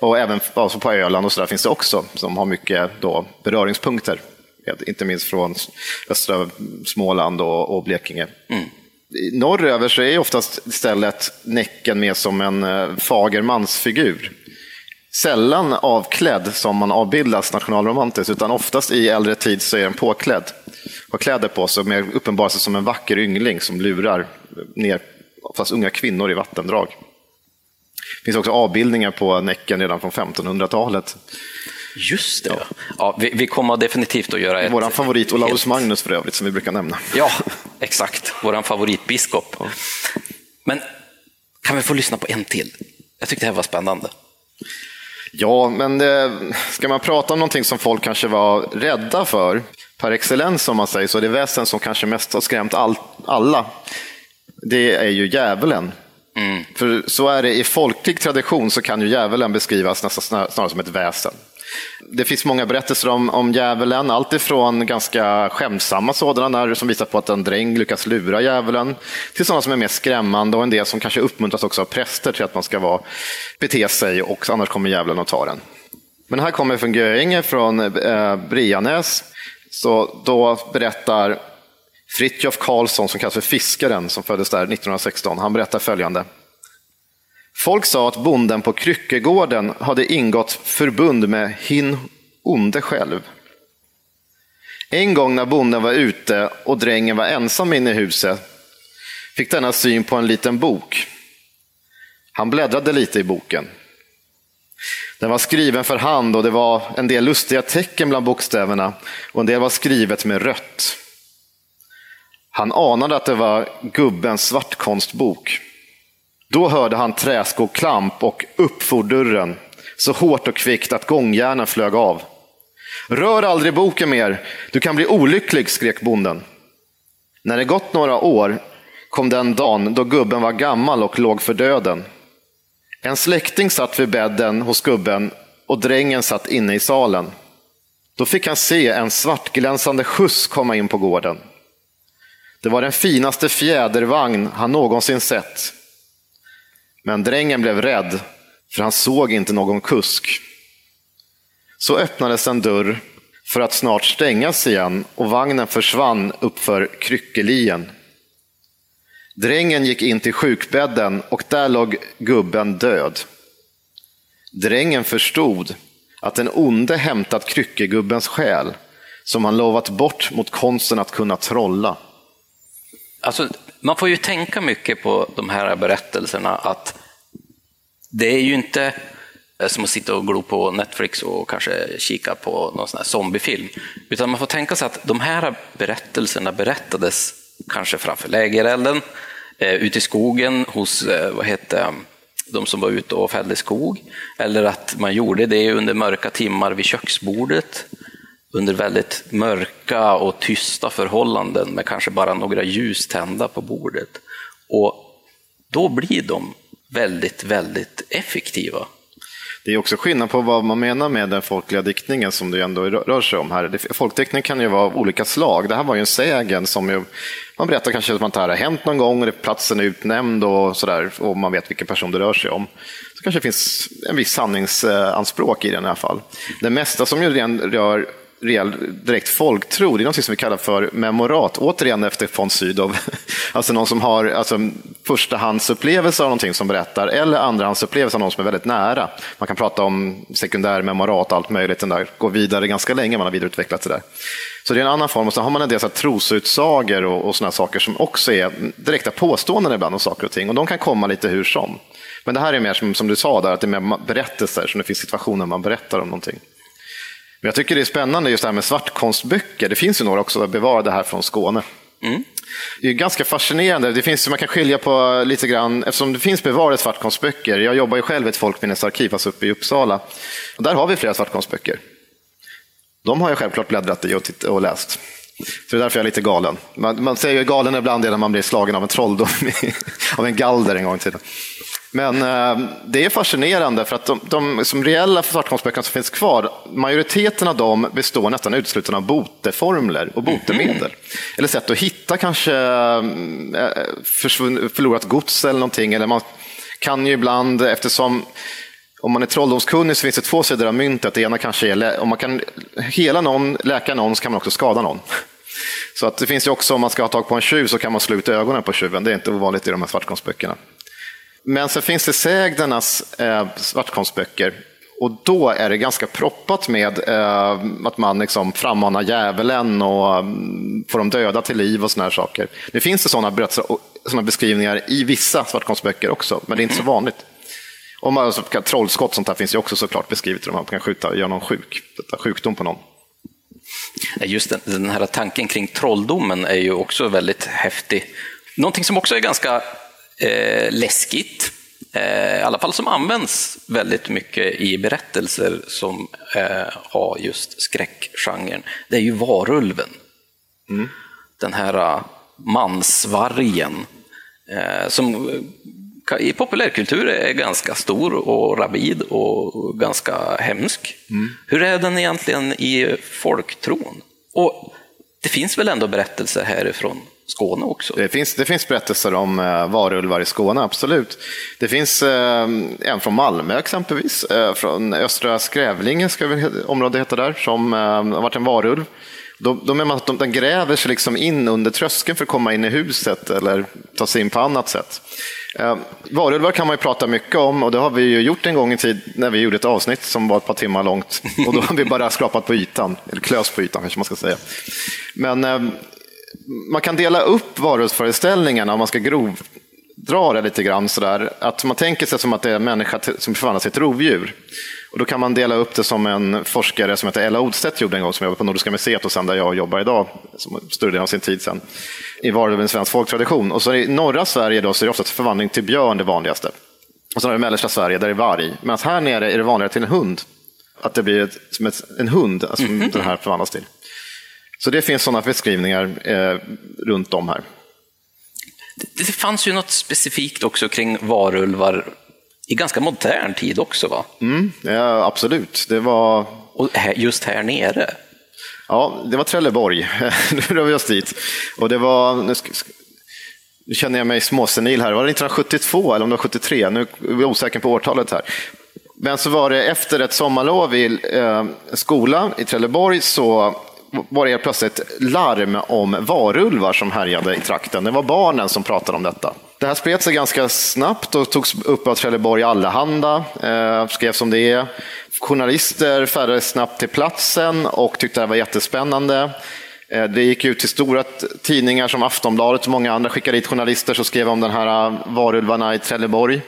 Och även alltså på Öland och så finns det också, som har mycket då beröringspunkter. Inte minst från östra Småland och, och Blekinge. I Norröver så är oftast istället Näcken med som en eh, fager mansfigur. Sällan avklädd som man avbildas nationalromantiskt, utan oftast i äldre tid så är den påklädd. Har kläder på sig och uppenbarar sig som en vacker yngling som lurar ner oftast unga kvinnor i vattendrag. Det finns också avbildningar på Näcken redan från 1500-talet. Just det. Ja, vi, vi kommer definitivt att göra ett... Vår favorit Olaus Magnus för övrigt, som vi brukar nämna. Ja, exakt. Vår favoritbiskop. Men kan vi få lyssna på en till? Jag tyckte det här var spännande. Ja, men eh, ska man prata om någonting som folk kanske var rädda för, par excellens om man säger så, det väsen som kanske mest har skrämt all, alla, det är ju djävulen. För så är det i folklig tradition så kan ju djävulen beskrivas nästan snar- snarare som ett väsen. Det finns många berättelser om, om djävulen, alltifrån ganska skämtsamma sådana där, som visar på att en dräng lyckas lura djävulen, till sådana som är mer skrämmande och en del som kanske uppmuntras också av präster till att man ska vara, bete sig och annars kommer djävulen och tar den. Men här kommer från Göinge, från eh, Brianäs, så då berättar Fritjof Karlsson, som kallas för Fiskaren, som föddes där 1916, han berättar följande. Folk sa att bonden på Kryckegården hade ingått förbund med hin onde själv. En gång när bonden var ute och drängen var ensam inne i huset fick denna syn på en liten bok. Han bläddrade lite i boken. Den var skriven för hand och det var en del lustiga tecken bland bokstäverna och en del var skrivet med rött. Han anade att det var gubbens svartkonstbok. Då hörde han träskoklamp och upp for dörren. så hårt och kvickt att gångjärnen flög av. Rör aldrig boken mer, du kan bli olycklig, skrek bonden. När det gått några år kom den dagen då gubben var gammal och låg för döden. En släkting satt vid bädden hos gubben och drängen satt inne i salen. Då fick han se en svartglänsande skjuts komma in på gården. Det var den finaste fjädervagn han någonsin sett. Men drängen blev rädd, för han såg inte någon kusk. Så öppnades en dörr för att snart stängas igen och vagnen försvann uppför kryckelien. Drängen gick in till sjukbädden och där låg gubben död. Drängen förstod att den onde hämtat kryckegubbens själ som han lovat bort mot konsten att kunna trolla. Alltså, man får ju tänka mycket på de här berättelserna att det är ju inte eh, som att sitta och glo på Netflix och kanske kika på någon sån här zombiefilm. Utan man får tänka sig att de här berättelserna berättades kanske framför lägerelden, eh, ute i skogen hos eh, vad heter, de som var ute och fällde skog. Eller att man gjorde det under mörka timmar vid köksbordet under väldigt mörka och tysta förhållanden med kanske bara några ljus tända på bordet. Och då blir de väldigt, väldigt effektiva. Det är också skillnad på vad man menar med den folkliga diktningen som det ändå rör sig om här. Folkdiktning kan ju vara av olika slag. Det här var ju en sägen som ju, man berättar kanske att det här har hänt någon gång platsen är utnämnd och sådär och man vet vilken person det rör sig om. Så kanske det finns en viss sanningsanspråk i den i alla fall. Det mesta som ju rör reell, direkt folktro. Det är något som vi kallar för memorat, återigen efter von Sydow. (laughs) Alltså någon som har alltså, förstahandsupplevelse av någonting som berättar eller andrahandsupplevelse av någon som är väldigt nära. Man kan prata om sekundär memorat, allt möjligt, den där går vidare ganska länge, man har vidareutvecklat det där. Så det är en annan form. Och sen har man en del så här, trosutsagor och, och sådana saker som också är direkta påståenden ibland om saker och ting. Och de kan komma lite hur som. Men det här är mer som, som du sa, där, att det är mer berättelser, som det finns situationer man berättar om någonting. Men jag tycker det är spännande just det här med svartkonstböcker. Det finns ju några också bevarade här från Skåne. Mm. Det är ganska fascinerande. Det finns, man kan skilja på lite grann, eftersom det finns bevarade svartkonstböcker. Jag jobbar ju själv i ett folkminnesarkiv, alltså uppe i Uppsala. Och där har vi flera svartkonstböcker. De har jag självklart bläddrat i och, och läst. Så det är därför jag är lite galen. Man, man säger ju galen ibland när man blir slagen av en trolldom, (laughs) av en galder en gång i tiden. Men eh, det är fascinerande för att de, de som reella svartkonstböckerna som finns kvar, majoriteten av dem består nästan uteslutande av boteformler och botemedel. Mm. Eller sätt att hitta kanske eh, förlorat gods eller någonting. Eller man kan ju ibland, eftersom om man är trolldomskunnig så finns det två sidor av myntet. Det ena kanske är, om man kan hela någon, läka någon, så kan man också skada någon. Så att det finns ju också, om man ska ha tag på en tjuv så kan man slå ut ögonen på tjuven. Det är inte ovanligt i de här svartkonstböckerna. Men sen finns det sägdernas eh, svartkonstböcker och då är det ganska proppat med eh, att man liksom frammanar djävulen och um, får de döda till liv och såna här saker. Det finns det sådana, sådana beskrivningar i vissa svartkonstböcker också, men det är inte så vanligt. Och man, alltså, trollskott sånt här finns ju också såklart beskrivet, man kan skjuta, och göra någon sjuk, sjukdom på någon. Just den, den här tanken kring trolldomen är ju också väldigt häftig. Någonting som också är ganska eh, läskigt, eh, i alla fall som används väldigt mycket i berättelser som eh, har just skräckgenren, det är ju varulven. Mm. Den här uh, mansvargen eh, som i populärkultur är ganska stor och rabid och ganska hemsk. Mm. Hur är den egentligen i folktron? Och det finns väl ändå berättelser härifrån Skåne också? Det finns, det finns berättelser om eh, varulvar i Skåne, absolut. Det finns eh, en från Malmö exempelvis, eh, från Östra Skrävlinge, ska väl området heter där, som eh, har varit en varulv. Då, då menar man att de, den gräver sig liksom in under tröskeln för att komma in i huset eller ta sig in på annat sätt. Eh, varulvar kan man ju prata mycket om och det har vi ju gjort en gång i tid när vi gjorde ett avsnitt som var ett par timmar långt. Och då har vi bara skrapat på ytan, eller klöst på ytan kanske man ska säga. Men eh, man kan dela upp varulvsföreställningarna om man ska grovdra det lite grann. Sådär. Att man tänker sig som att det är en människa som förvandlas till ett rovdjur. Och då kan man dela upp det som en forskare som heter Ella Odstedt gjorde en gång, som jobbade på Nordiska museet och sen där jag jobbar idag, som delen av sin tid sen, i varulvens svensk folktradition. Och så i norra Sverige då så är det ofta förvandling till björn det vanligaste. Och sen har vi mellersta Sverige där det är varg. Medan här nere är det vanligare till en hund. Att det blir ett, som ett, en hund alltså, som den här förvandlas till. Så det finns sådana beskrivningar eh, runt om här. Det, det fanns ju något specifikt också kring varulvar i ganska modern tid också, va? Mm, ja, absolut. Det var Och här, just här nere. Ja, det var Trelleborg. (laughs) nu rör vi oss dit. Och det var, nu, nu känner jag mig småsenil här, var det 1972 eller om det var 73? Nu är jag osäker på årtalet här. Men så var det efter ett sommarlov i eh, skola i Trelleborg så var det helt plötsligt larm om varulvar som härjade i trakten. Det var barnen som pratade om detta. Det här spred sig ganska snabbt och togs upp av Trelleborg Allehanda, eh, skrevs om det. Journalister färdades snabbt till platsen och tyckte det var jättespännande. Eh, Det gick ut till stora tidningar som Aftonbladet och många andra skickade dit journalister som skrev om den här eh, varulvarna i Trelleborg.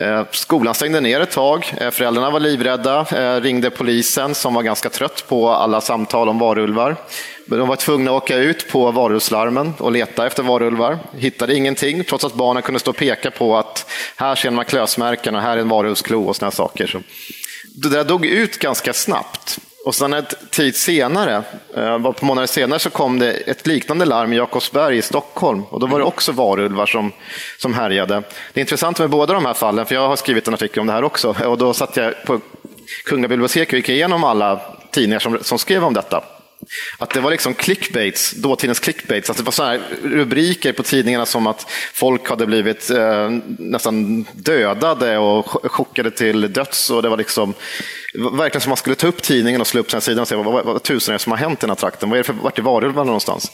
Eh, skolan stängde ner ett tag. Eh, föräldrarna var livrädda, eh, ringde polisen som var ganska trött på alla samtal om varulvar. Men de var tvungna att åka ut på varulvslarmen och leta efter varulvar. Hittade ingenting, trots att barnen kunde stå och peka på att här ser man klösmärken och här är en varulvsklo och sådana saker. Det där dog ut ganska snabbt. Och sen ett tid senare, eh, bara på månader senare, så kom det ett liknande larm i Jakobsberg i Stockholm. Och då var det också varulvar som, som härjade. Det är intressant med båda de här fallen, för jag har skrivit en artikel om det här också. Och då satt jag på Kungliga biblioteket och gick igenom alla tidningar som, som skrev om detta. Att det var liksom clickbaits, dåtidens clickbaits. Att det var så här rubriker på tidningarna som att folk hade blivit eh, nästan dödade och chockade till döds. Och det var liksom verkligen som man skulle ta upp tidningen och slå upp den sidan och se vad, vad, vad tusen är det som har hänt i den här trakten. Vad är det för, vart är varulvarna någonstans?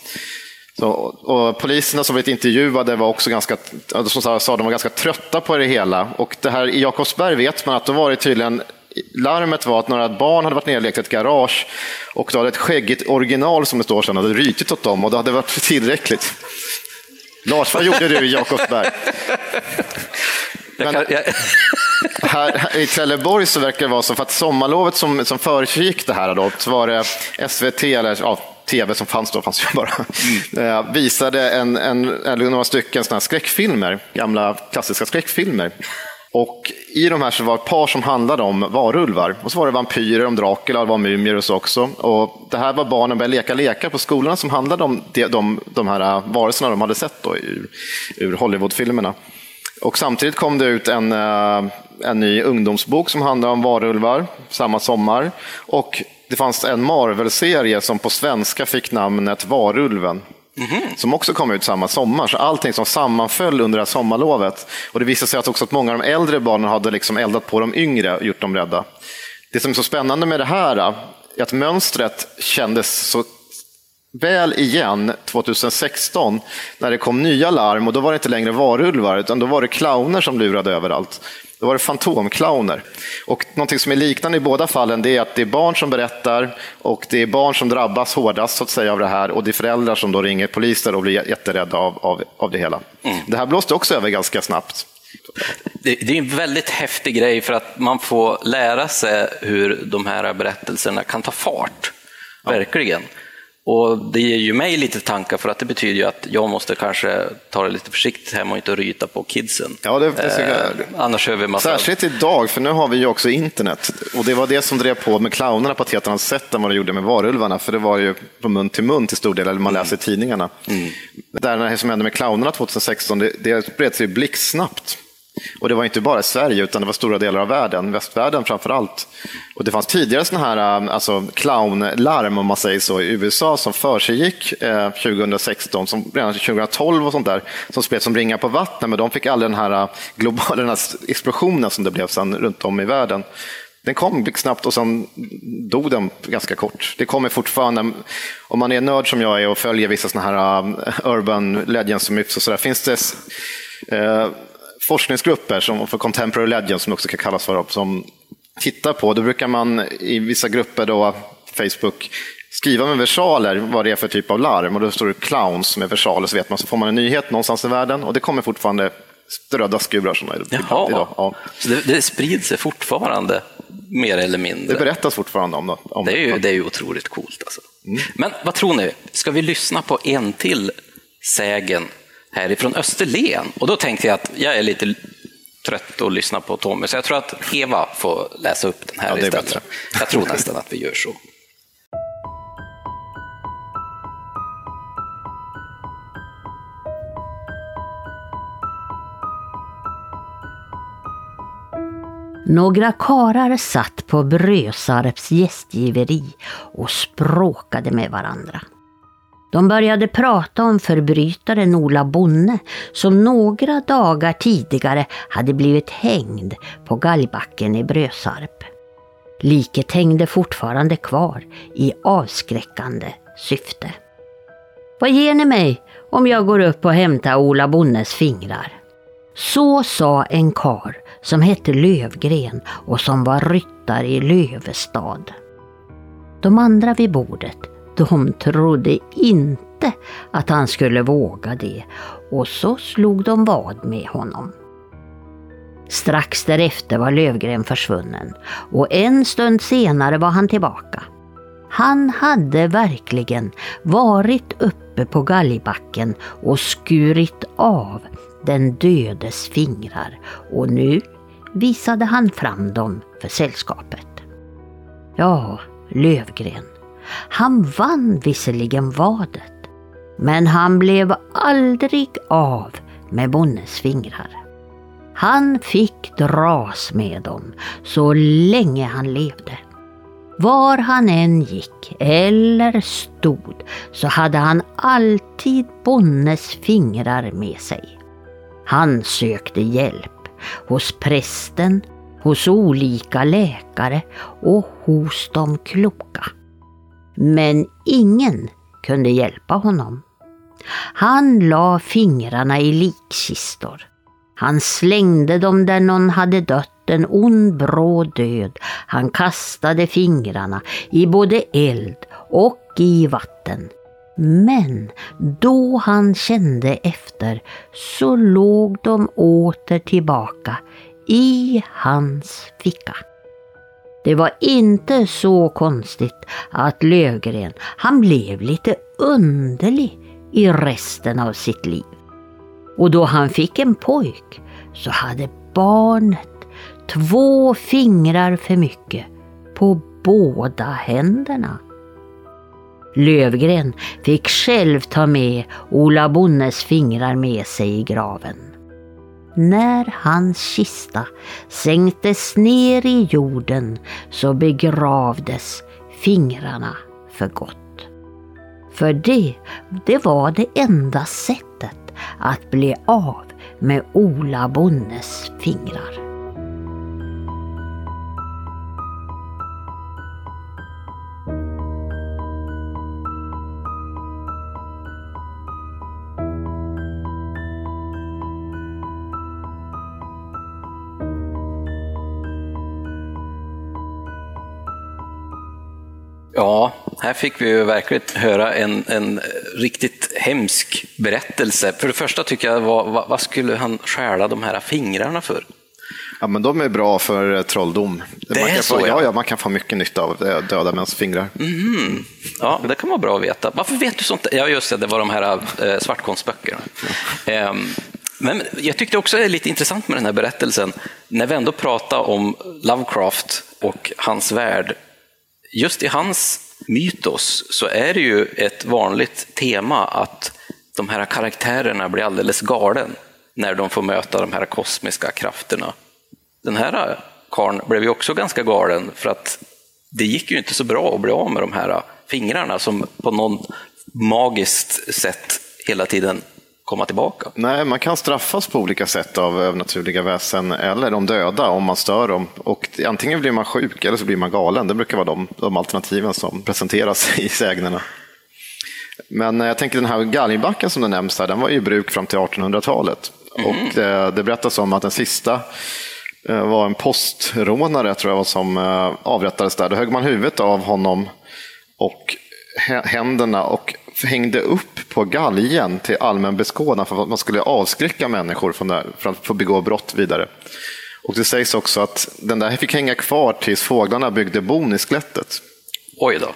Så, och poliserna som blivit intervjuade var också ganska, alltså som sa, de var ganska trötta på det hela. Och det här i Jakobsberg vet man att då var det tydligen Larmet var att några barn hade varit nere och lekt i ett garage och då hade ett skäggigt original som det står sen hade rytit åt dem och det hade varit tillräckligt. Lars, vad gjorde du i Jakobsberg? Jag Men- Här, i Trelleborg så verkar det vara så, för att sommarlovet som, som föregick det här då, så var det SVT, eller ja, TV som fanns då, fanns ju bara, eh, visade en, en, eller några stycken såna här skräckfilmer, gamla klassiska skräckfilmer. Och i de här så var ett par som handlade om varulvar. Och så var det vampyrer, om Dracula, det var mumier och så också. Och det här var barnen började leka lekar på skolorna som handlade om de, de, de här äh, varelserna de hade sett då, ur, ur Hollywoodfilmerna. Och samtidigt kom det ut en, äh, en ny ungdomsbok som handlade om varulvar samma sommar. Och det fanns en Marvel-serie som på svenska fick namnet Varulven. Mm-hmm. Som också kom ut samma sommar, så allting som sammanföll under det här sommarlovet. Och det visade sig att också att många av de äldre barnen hade liksom eldat på de yngre och gjort dem rädda. Det som är så spännande med det här är att mönstret kändes så väl igen 2016 när det kom nya larm och då var det inte längre varulvar utan då var det clowner som lurade överallt. Då var det fantomclowner. Och någonting som är liknande i båda fallen det är att det är barn som berättar och det är barn som drabbas hårdast så att säga av det här och det är föräldrar som då ringer poliser och blir jätterädda av, av, av det hela. Det här blåste också över ganska snabbt. det, det är en väldigt häftig grej för att man får lära sig hur de här berättelserna kan ta fart. Verkligen. Och det ger ju mig lite tankar för att det betyder ju att jag måste kanske ta det lite försiktigt hemma och inte ryta på kidsen. Ja, det- det. Eh, annars hör vi massa... Särskilt idag, för nu har vi ju också internet. Och det var det som drev på med clownerna på ett helt annat sätt än vad det gjorde med varulvarna. För det var ju från mun till mun till stor del, eller man läser i tidningarna. Det här som hände med clownerna 2016, det, det spred sig blixtsnabbt. Och det var inte bara i Sverige, utan det var stora delar av världen, västvärlden framför allt. Och det fanns tidigare sådana här ähm, alltså, clownlarm, om man säger så, i USA som försiggick eh, 2016, som redan 2012 och sånt där, som spreds som ringar på vattnet, men de fick aldrig den här äh, globala (laughs) den här explosionen som det blev sen runt om i världen. Den kom snabbt och sen dog den ganska kort. Det kommer fortfarande, om man är nörd som jag är och följer vissa sådana här äh, urban legends och myths och sådär, finns det eh, forskningsgrupper som för contemporary legends som också kan kallas för, som tittar på, då brukar man i vissa grupper då, Facebook, skriva med versaler vad det är för typ av larm och då står det clowns med versaler så vet man så får man en nyhet någonstans i världen och det kommer fortfarande strödda skurar som är Jaha, idag. Ja. så det, det sprids sig fortfarande mer eller Det mindre. berättas fortfarande om det. Om Det är ju, det är ju otroligt coolt. Alltså. Men vad tror ni? Ska vi lyssna på en till sägen härifrån Österlen? Och då tänkte jag att jag är lite trött att lyssna på Tommy, så jag tror att Eva får läsa upp den här Ja, det är istället. Jag tror nästan att vi gör så. Några karar satt på Brösarps gästgiveri och språkade med varandra. De började prata om förbrytaren Ola Bonne som några dagar tidigare hade blivit hängd på galgbacken i Brösarp. Liket hängde fortfarande kvar i avskräckande syfte. Vad ger ni mig om jag går upp och hämtar Ola Bonnes fingrar? Så sa en kar som hette Lövgren och som var ryttare i Lövestad. De andra vid bordet, de trodde inte att han skulle våga det och så slog de vad med honom. Strax därefter var Lövgren försvunnen och en stund senare var han tillbaka. Han hade verkligen varit uppe på galgbacken och skurit av den dödes fingrar och nu visade han fram dem för sällskapet. Ja, Lövgren. Han vann visserligen vadet, men han blev aldrig av med bonnens fingrar. Han fick dras med dem så länge han levde. Var han än gick eller stod så hade han alltid bonnes fingrar med sig. Han sökte hjälp hos prästen, hos olika läkare och hos de kloka. Men ingen kunde hjälpa honom. Han la fingrarna i likkistor. Han slängde dem där någon hade dött en ond bråd död. Han kastade fingrarna i både eld och i vatten. Men då han kände efter så låg de åter tillbaka i hans ficka. Det var inte så konstigt att Lövgren, han blev lite underlig i resten av sitt liv. Och då han fick en pojk så hade barnet två fingrar för mycket på båda händerna. Lövgren fick själv ta med Ola Bonnes fingrar med sig i graven. När hans kista sänktes ner i jorden så begravdes fingrarna för gott. För det, det var det enda sättet att bli av med Ola Bonnes fingrar. Ja, här fick vi ju verkligen höra en, en riktigt hemsk berättelse. För det första tycker jag, vad, vad, skulle han stjäla de här fingrarna för? Ja, men de är bra för eh, trolldom. Det man är kan så, få, ja. ja, man kan få mycket nytta av eh, döda mäns fingrar. Ja, det kan vara bra att veta. Varför vet du sånt? Ja, just det, det var de här eh, svartkonstböckerna. Ehm, men jag tyckte också det är lite intressant med den här berättelsen, när vi ändå pratar om Lovecraft och hans värld. Just i hans mytos så är det ju ett vanligt tema att de här karaktärerna blir alldeles galen när de får möta de här kosmiska krafterna. Den här äh, karln blev ju också ganska galen för att det gick ju inte så bra att bli av med de här fingrarna som på något magiskt sätt hela tiden komma tillbaka. Nej, man kan straffas på olika sätt av övernaturliga väsen eller de döda om man stör dem. Och antingen blir man sjuk eller så blir man galen. Det brukar vara de, de alternativen som presenteras i sägnerna. Men eh, jag tänker den här galgbacken som det nämns här, den var ju i bruk fram till 1800-talet. Och det, det berättas om att den sista eh, var en postrånare tror jag var som eh, avrättades där. Då högg man huvudet av honom och hä- händerna och hängde upp på galgen till allmän beskådan för att man skulle avskräcka människor från, det, från att få begå brott vidare. Och det sägs också att den där fick hänga kvar tills fåglarna byggde bon i skelettet. Oj då.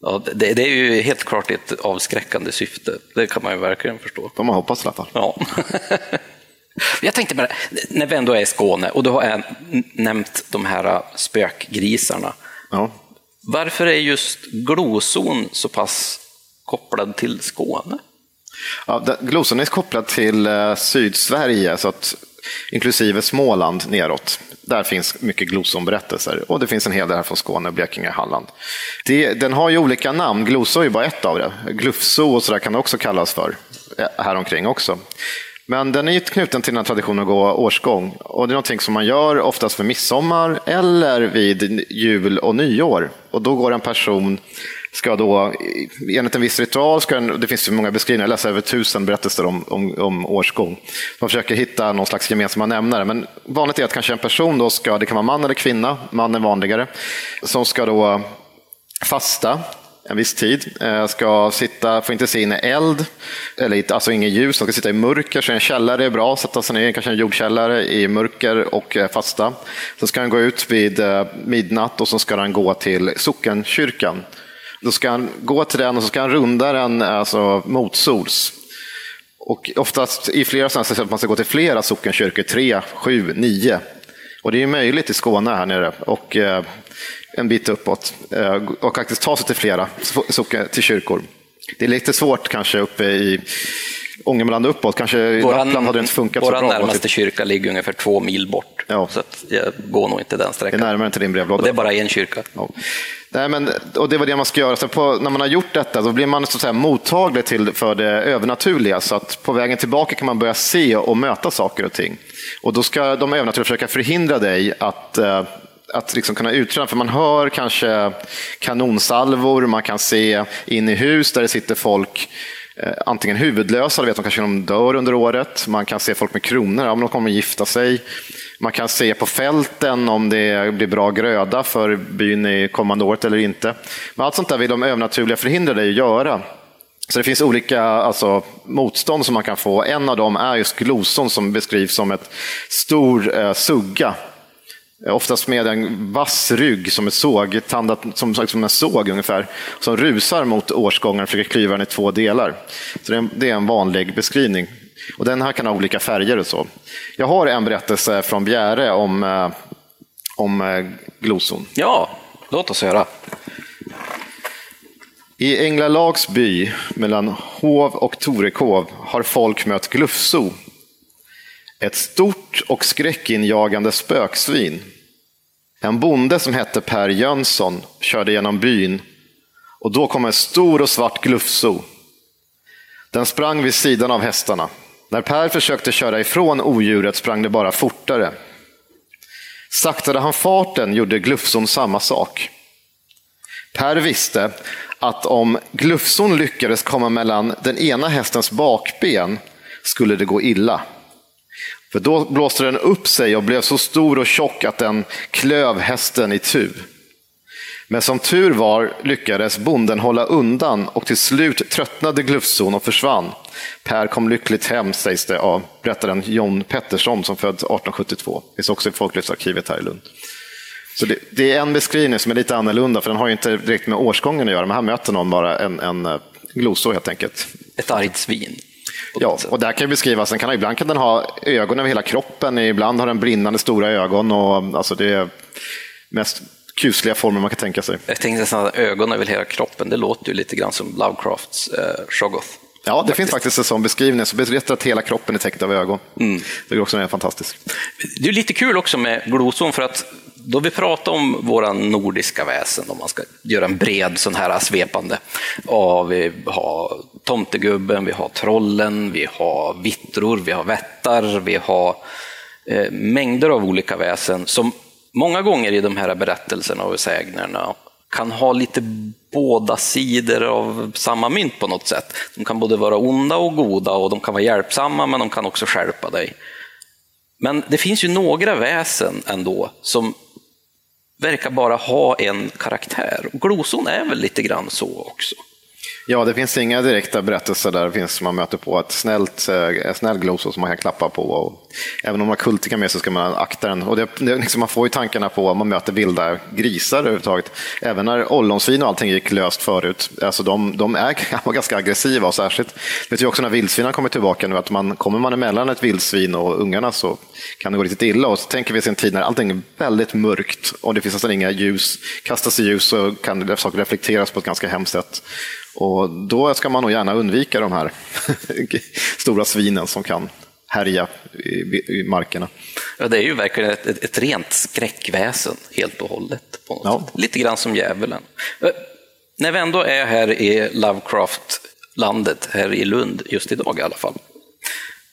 Ja, det, det är ju helt klart ett avskräckande syfte. Det kan man ju verkligen förstå. Får man hoppas i alla fall. Ja. (laughs) Jag tänkte bara, när vi ändå är i Skåne och du har nämnt de här spökgrisarna. Ja. Varför är just Glozon så pass kopplad till Skåne? Ja, Glozon är kopplad till eh, Sydsverige, så att, inklusive Småland neråt. Där finns mycket Glosonberättelser och det finns en hel del här från Skåne, Blekinge, Halland. Det, den har ju olika namn, glosor är ju bara ett av det. Glufso och sådär kan det också kallas för häromkring här omkring också. Men den är ju knuten till den här traditionen att gå årsgång. Och det är någonting som man gör oftast för midsommar eller vid jul och nyår. Och då går en person, ska då, enligt en viss ritual, ska en, det finns ju många beskrivningar, jag läser över tusen berättelser om, om, om årsgång. Man försöker hitta någon slags gemensamma nämnare. Men vanligt är att kanske en person, då ska, det kan vara man eller kvinna, man är vanligare, som ska då fasta en viss tid. Eh, ska sitta, får inte se in i eld, eller alltså inget ljus, de ska sitta i mörker, så en källare är bra, sätta sig ner, kanske en jordkällare i mörker och eh, fasta. Sen ska han gå ut vid eh, midnatt och så ska han gå till sockenkyrkan. Då ska han gå till den och så ska han runda den alltså, motsols. Och oftast i flera sådana sammanhang att man ska gå till flera sockenkyrkor, tre, sju, nio. Och det är möjligt i Skåne här nere. Och eh, en bit uppåt eh, och faktiskt ta sig till flera till kyrkor. Det är lite svårt kanske uppe i Ångermanland uppåt, kanske i Lappland hade det inte funkat så bra. Vår närmaste kyrka ligger ungefär två mil bort, ja. så jag går nog inte den sträckan. Det är närmare till din brevlåda. Och det är bara en kyrka. Ja. Nej, men, och det var det man ska göra. Så på, när man har gjort detta då blir man så att säga, mottaglig till, för det övernaturliga. Så att på vägen tillbaka kan man börja se och möta saker och ting. Och då ska de övernaturliga försöka förhindra dig att eh, att liksom kunna utröna, för man hör kanske kanonsalvor, man kan se in i hus där det sitter folk Eh, antingen huvudlösa, vet de kanske de dör under året, man kan se folk med kronor, om de kommer att gifta sig. Man kan se på fälten om det blir bra gröda för byn i kommande året eller inte. Men allt sånt där vill de övernaturliga förhindra dig att göra. Så det finns olika alltså, motstånd som man kan få. En av dem är just gloson som beskrivs som ett stor eh, sugga Oftast med en vass rygg som, är såg, tandat, som, som en såg ungefär, som rusar mot årsgången och försöker klyva den i två delar. Så det är, en, det är en vanlig beskrivning. Och den här kan ha olika färger och så. Jag har en berättelse från Bjäre om, eh, om eh, gloson. Ja, låt oss höra. I Änglalags by mellan Hov och Torekov har folk mött Glufso ett stort och skräckinjagande spöksvin. En bonde som hette Per Jönsson körde genom byn och då kom en stor och svart glufso. Den sprang vid sidan av hästarna. När Per försökte köra ifrån odjuret sprang det bara fortare. Saktade han farten gjorde glufson samma sak. Per visste att om glufson lyckades komma mellan den ena hästens bakben skulle det gå illa. För då blåste den upp sig och blev så stor och tjock att den klöv hästen i tu. Men som tur var lyckades bonden hålla undan och till slut tröttnade Glufson och försvann. Per kom lyckligt hem, sägs det av berättaren John Pettersson som född 1872. Det finns också i Folklivsarkivet här i Lund. Så det, det, är en beskrivning som är lite annorlunda, för den har ju inte direkt med årsgången att göra, men här möter någon bara en, en eh, glosor helt enkelt. Ett argt svin. Ja, och där kan beskrivas, den kan, ibland kan den ha ögon över hela kroppen, ibland har den brinnande stora ögon. Och, alltså det är mest kusliga former man kan tänka sig. Jag tänkte nästan ögon över hela kroppen, det låter ju lite grann som Lovecrafts eh, Shoggoth. Ja, det faktiskt. finns faktiskt en sån beskrivning som berättar att hela kroppen är täckt av ögon. Mm. Det är också fantastiskt. Det är lite kul också med gloson för att då vi pratar om våra nordiska väsen, om man ska göra en bred sån här svepande, ja, vi har tomtegubben, vi har trollen, vi har vittror, vi har vättar, vi har eh, mängder av olika väsen som många gånger i de här berättelserna och sägnerna kan ha lite båda sidor av samma mynt på något sätt. De kan både vara onda och goda och de kan vara hjälpsamma men de kan också skärpa dig. Men det finns ju några väsen ändå som verkar bara ha en karaktär. Och gloson är väl lite grann så också. Ja, det finns inga direkta berättelser där det finns man möter på ett snällt, eh, ett snällt gloso som man kan klappa på. Och även om man har kultika med sig ska man akta den. Och det, det, liksom, man får ju tankarna på om man möter vilda grisar överhuvudtaget. Även när ollonsvin och allting gick löst förut, alltså de, de är (laughs) ganska aggressiva och särskilt, vet ju också när vildsvinen kommer tillbaka nu, att man, kommer man emellan ett vildsvin och ungarna så kan det gå riktigt illa. Och så tänker vi oss en tid när allting är väldigt mörkt och det finns nästan inga ljus. Kastas i ljus så kan saker reflekteras på ett ganska hemskt sätt. Och då ska man nog gärna undvika de här (laughs) stora svinen som kan härja i, markerna. Ja, det är ju verkligen ett, ett, ett rent skräckväsen helt och hållet. Ja. Lite grann som djävulen. Eh, när vi ändå är här i Lovecraft-landet, här i Lund, just idag i alla fall,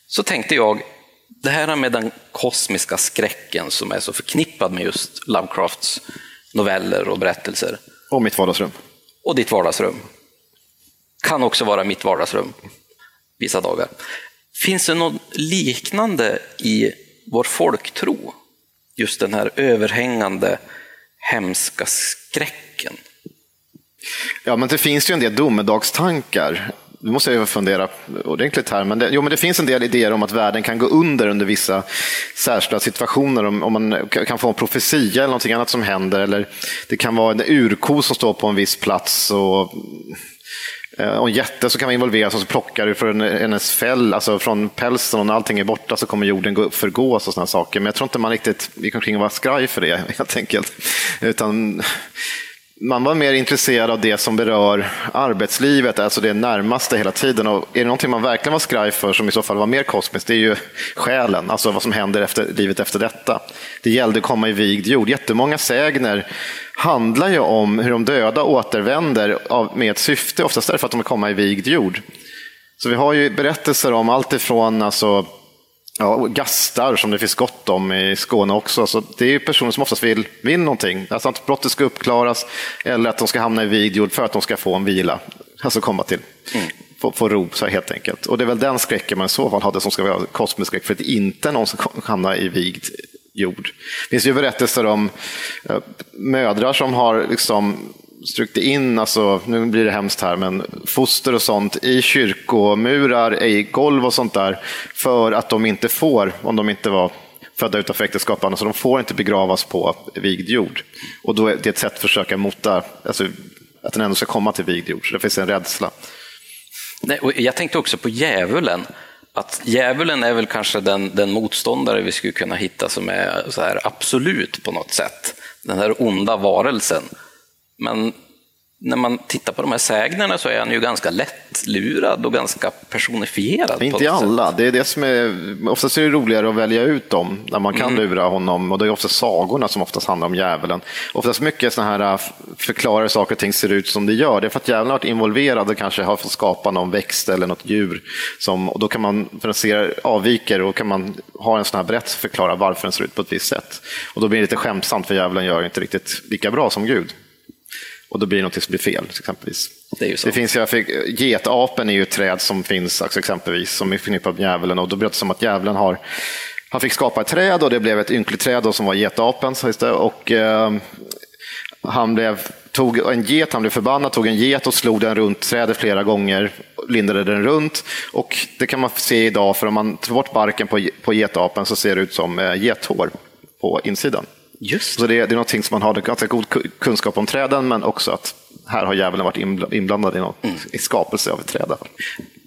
så tänkte jag, det här med den kosmiska skräcken som är så förknippad med just Lovecrafts noveller och berättelser. Och mitt vardagsrum. Och ditt vardagsrum kan också vara mitt vardagsrum vissa dagar. Finns det något liknande i vår folktro? Just den här överhängande hemska skräcken. Ja, men det finns ju en del domedagstankar. Nu måste jag fundera ordentligt här, men det, jo, men det finns en del idéer om att världen kan gå under under vissa särskilda situationer. Om, om man kan få en profetia eller något annat som händer. Eller det kan vara en urko som står på en viss plats. Och Eh, och en jätte så kan man involveras och så plockar du från hennes fäll, alltså från pälsen och när allting är borta så kommer jorden gå upp förgås och sådana saker. Men jag tror inte man riktigt gick omkring och var skraj för det (laughs) helt enkelt. Utan man var mer intresserad av det som berör arbetslivet, alltså det närmaste hela tiden. Och är det någonting man verkligen var skraj för, som i så fall var mer kosmiskt, det är ju själen, alltså vad som händer efter livet efter detta. Det gällde att komma i vigd jord. Jättemånga sägner handlar ju om hur de döda återvänder med ett syfte, oftast därför att de vill komma i vigd jord. Så vi har ju berättelser om allt ifrån alltså, ja, gastar som det finns gott om i Skåne också. Så det är personer som oftast vill, vill någonting. Alltså att brottet ska uppklaras eller att de ska hamna i vigd jord för att de ska få en vila. Alltså komma till, mm. få, få ro så helt enkelt. Och det är väl den skräcken man i så fall hade som ska vara kosmisk skräck för att inte någon ska hamna i vigd jord. Det finns ju berättelser om eh, mödrar som har liksom strukit in, alltså, nu blir det hemskt här, men foster och sånt i kyrkomurar, i golv och sånt där, för att de inte får, om de inte var födda utanför äktenskap, så de får inte begravas på vigd jord. Och då är det ett sätt att försöka mota, alltså, att den ändå ska komma till vigd jord, så det finns en rädsla. Nej, och jag tänkte också på djävulen att djävulen är väl kanske den, den motståndare vi skulle kunna hitta som är så här absolut på något sätt. Den här onda varelsen. Men när man tittar på de här sägnerna så är han ju ganska lättlurad och ganska personifierad. Inte i alla, det är det som är, oftast är det roligare att välja ut dem när man kan mm. lura honom och det är ofta sagorna som oftast handlar om djävulen. Oftast mycket sådana här äh, förklarar saker och ting ser ut som det gör. Det är för att djävulen har varit involverad och kanske har fått skapa någon växt eller något djur. Som, och då kan man, för att se avviker, och kan man ha en sån här berättelse och förklara varför den ser ut på ett visst sätt. Och då blir det lite skämtsamt för djävulen gör inte riktigt lika bra som Gud. Och då blir det något som blir fel, exempelvis. Det, är det finns ju, getapen är ju ett träd som finns alltså, exempelvis, som är förknippat med djävulen. Och då berättas det som att djävulen har han fick skapa ett träd och det blev ett ynkligt träd då, som var getapen. Och, eh, han blev, tog en get, han blev förbannad, tog en get och slog den runt trädet flera gånger, lindade den runt. Och det kan man se idag, för om man tar bort barken på, på getapen så ser det ut som eh, gethår på insidan. Just. Så det, det är något som man har ganska god kunskap om träden, men också att här har djävulen varit inblandad i, något, mm. i skapelse av ett träd.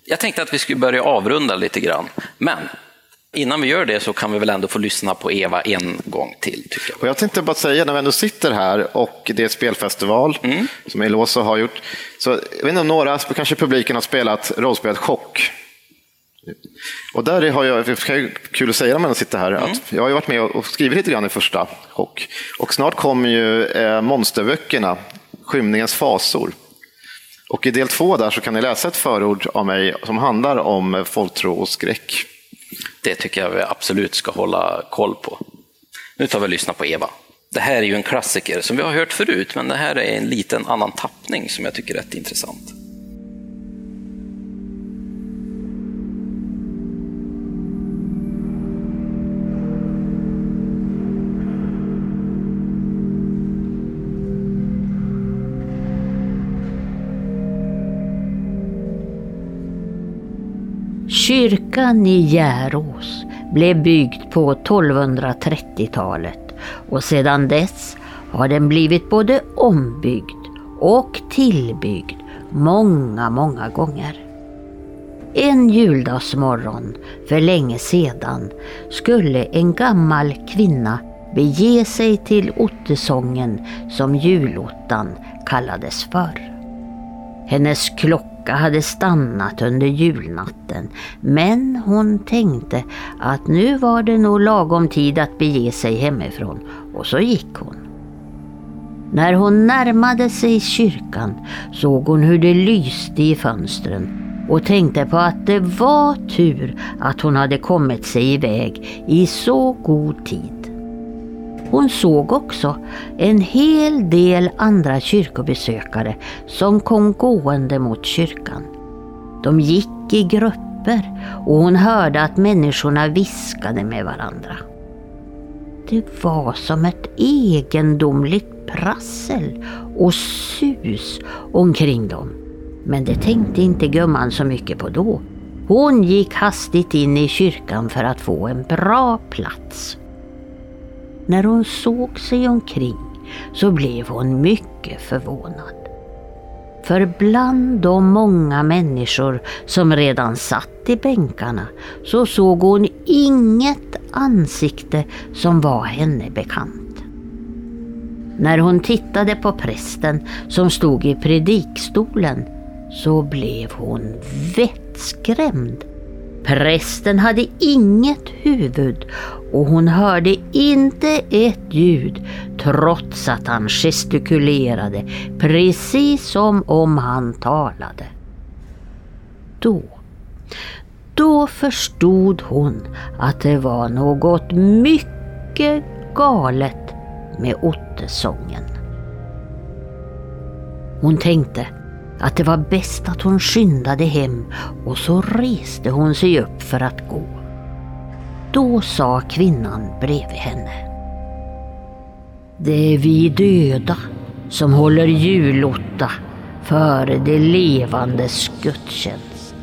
Jag tänkte att vi skulle börja avrunda lite grann, men Innan vi gör det så kan vi väl ändå få lyssna på Eva en gång till. Tycker jag. Och jag tänkte bara säga, när vi ändå sitter här och det är spelfestival mm. som Eloso har gjort, så jag vet inte om några, kanske publiken har spelat rollspelet Chock. Och där har jag, det är kul att säga när man sitter här, mm. att jag har varit med och skrivit lite grann i första chock. Och snart kommer ju eh, monsterböckerna, Skymningens fasor. Och i del två där så kan ni läsa ett förord av mig som handlar om folktro och skräck. Det tycker jag vi absolut ska hålla koll på. Nu tar vi och lyssnar på Eva. Det här är ju en klassiker som vi har hört förut, men det här är en liten annan tappning som jag tycker är rätt intressant. Kyrkan i Järås blev byggd på 1230-talet och sedan dess har den blivit både ombyggd och tillbyggd många, många gånger. En juldagsmorgon för länge sedan skulle en gammal kvinna bege sig till ottesången som julottan kallades för. Hennes klocka hade stannat under julnatten men hon tänkte att nu var det nog lagom tid att bege sig hemifrån och så gick hon. När hon närmade sig kyrkan såg hon hur det lyste i fönstren och tänkte på att det var tur att hon hade kommit sig iväg i så god tid. Hon såg också en hel del andra kyrkobesökare som kom gående mot kyrkan. De gick i grupper och hon hörde att människorna viskade med varandra. Det var som ett egendomligt prassel och sus omkring dem. Men det tänkte inte gumman så mycket på då. Hon gick hastigt in i kyrkan för att få en bra plats. När hon såg sig omkring så blev hon mycket förvånad. För bland de många människor som redan satt i bänkarna så såg hon inget ansikte som var henne bekant. När hon tittade på prästen som stod i predikstolen så blev hon vettskrämd. Prästen hade inget huvud och hon hörde inte ett ljud trots att han gestikulerade precis som om han talade. Då, då förstod hon att det var något mycket galet med ottesången. Hon tänkte att det var bäst att hon skyndade hem och så reste hon sig upp för att gå. Då sa kvinnan bredvid henne. Det är vi döda som håller julotta före det levandes gudstjänst.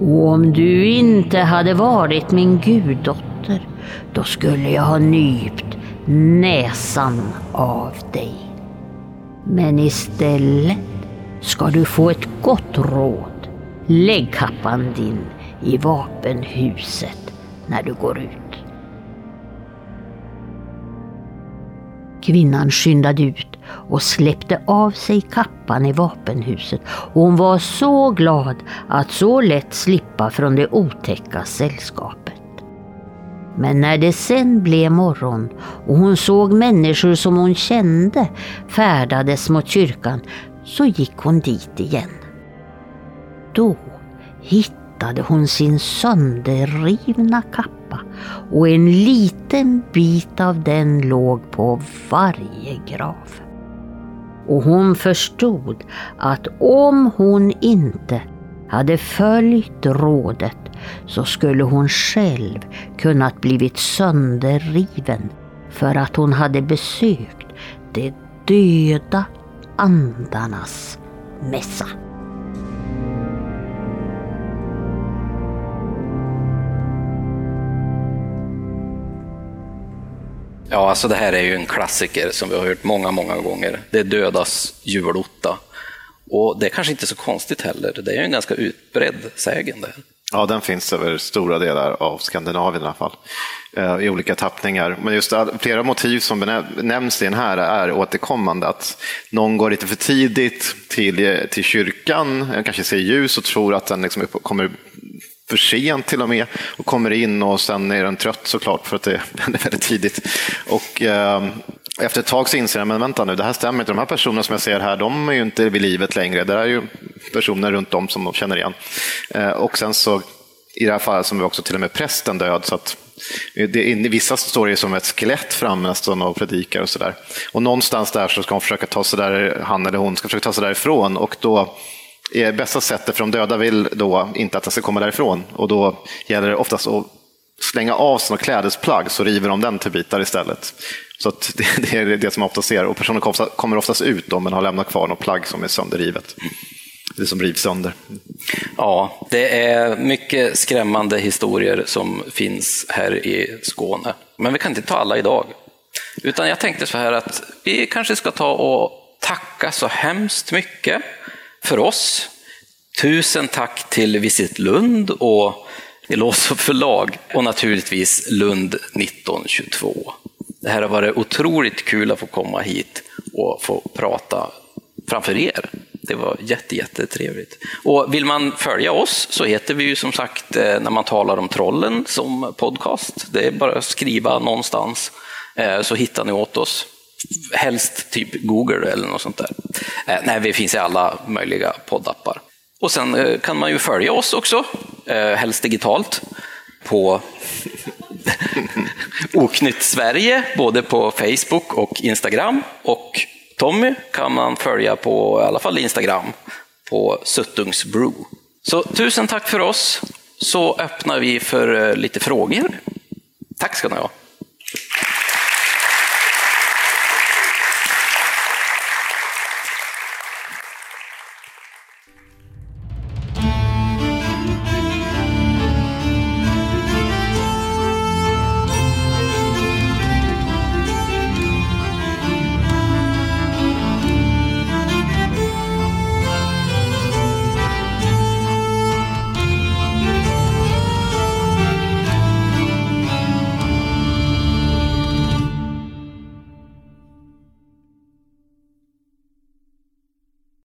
Och om du inte hade varit min guddotter, då skulle jag ha nypt näsan av dig. Men istället ska du få ett gott råd. Lägg kappan din i vapenhuset när du går ut. Kvinnan skyndade ut och släppte av sig kappan i vapenhuset och hon var så glad att så lätt slippa från det otäcka sällskapet. Men när det sen blev morgon och hon såg människor som hon kände färdades mot kyrkan så gick hon dit igen. Då hittade hon sin sönderrivna kappa och en liten bit av den låg på varje grav. Och hon förstod att om hon inte hade följt rådet så skulle hon själv kunnat blivit sönderriven för att hon hade besökt det döda andarnas mässa. Ja, alltså det här är ju en klassiker som vi har hört många, många gånger. Det är dödas julotta. Och det är kanske inte så konstigt heller. Det är ju en ganska utbredd sägen där. Ja, den finns över stora delar av Skandinavien i alla fall, eh, i olika tappningar. Men just flera motiv som nämns i den här är återkommande. Att någon går lite för tidigt till, till kyrkan, eh, kanske ser ljus och tror att den liksom kommer för sent till och med och kommer in och sen är den trött såklart för att det (laughs) är väldigt tidigt. Och, eh, efter ett tag så inser jag, men vänta nu, det här stämmer inte. De här personerna som jag ser här, de är ju inte vid livet längre. Det är ju personer runt om som de känner igen. Eh, och sen så, i det här fallet, som vi också till och med prästen död, så att eh, det, I vissa står det som ett skelett framme nästan och predikar och sådär. Och någonstans där så ska hon försöka ta sig där, han eller hon ska försöka ta sig därifrån och då är bästa sättet för de döda vill då inte att den ska komma därifrån och då gäller det oftast att slänga av sig något klädesplagg så river de den till bitar istället. Så det, (laughs) det, är det som man ofta ser och personen kommer oftast ut då, men har lämnat kvar något plagg som är sönderrivet. det som rivs sönder. Ja, det är mycket skrämmande historier som finns här i Skåne. Men vi kan inte ta alla idag. Utan jag tänkte så här att vi kanske ska ta och tacka så hemskt mycket för oss. Tusen tack till Visit Lund och Eloso förlag och naturligtvis Lund 1922. Det här har varit otroligt kul att få komma hit och få prata framför er. Det var jätte, jättetrevligt. Och vill man följa oss så heter vi ju som sagt eh, När man talar om trollen som podcast. Det är bara att skriva någonstans eh, så hittar ni åt oss. Helst typ Google eller något sånt där. Eh, nej, vi finns i alla möjliga poddappar. Och sen eh, kan man ju följa oss också, eh, helst digitalt, på (laughs) Oknytt Sverige, både på Facebook och Instagram. Och Tommy kan man följa på i alla fall Instagram, på Suttungsbrew. Så tusen tack för oss, så öppnar vi för eh, lite frågor. Tack ska ni ha.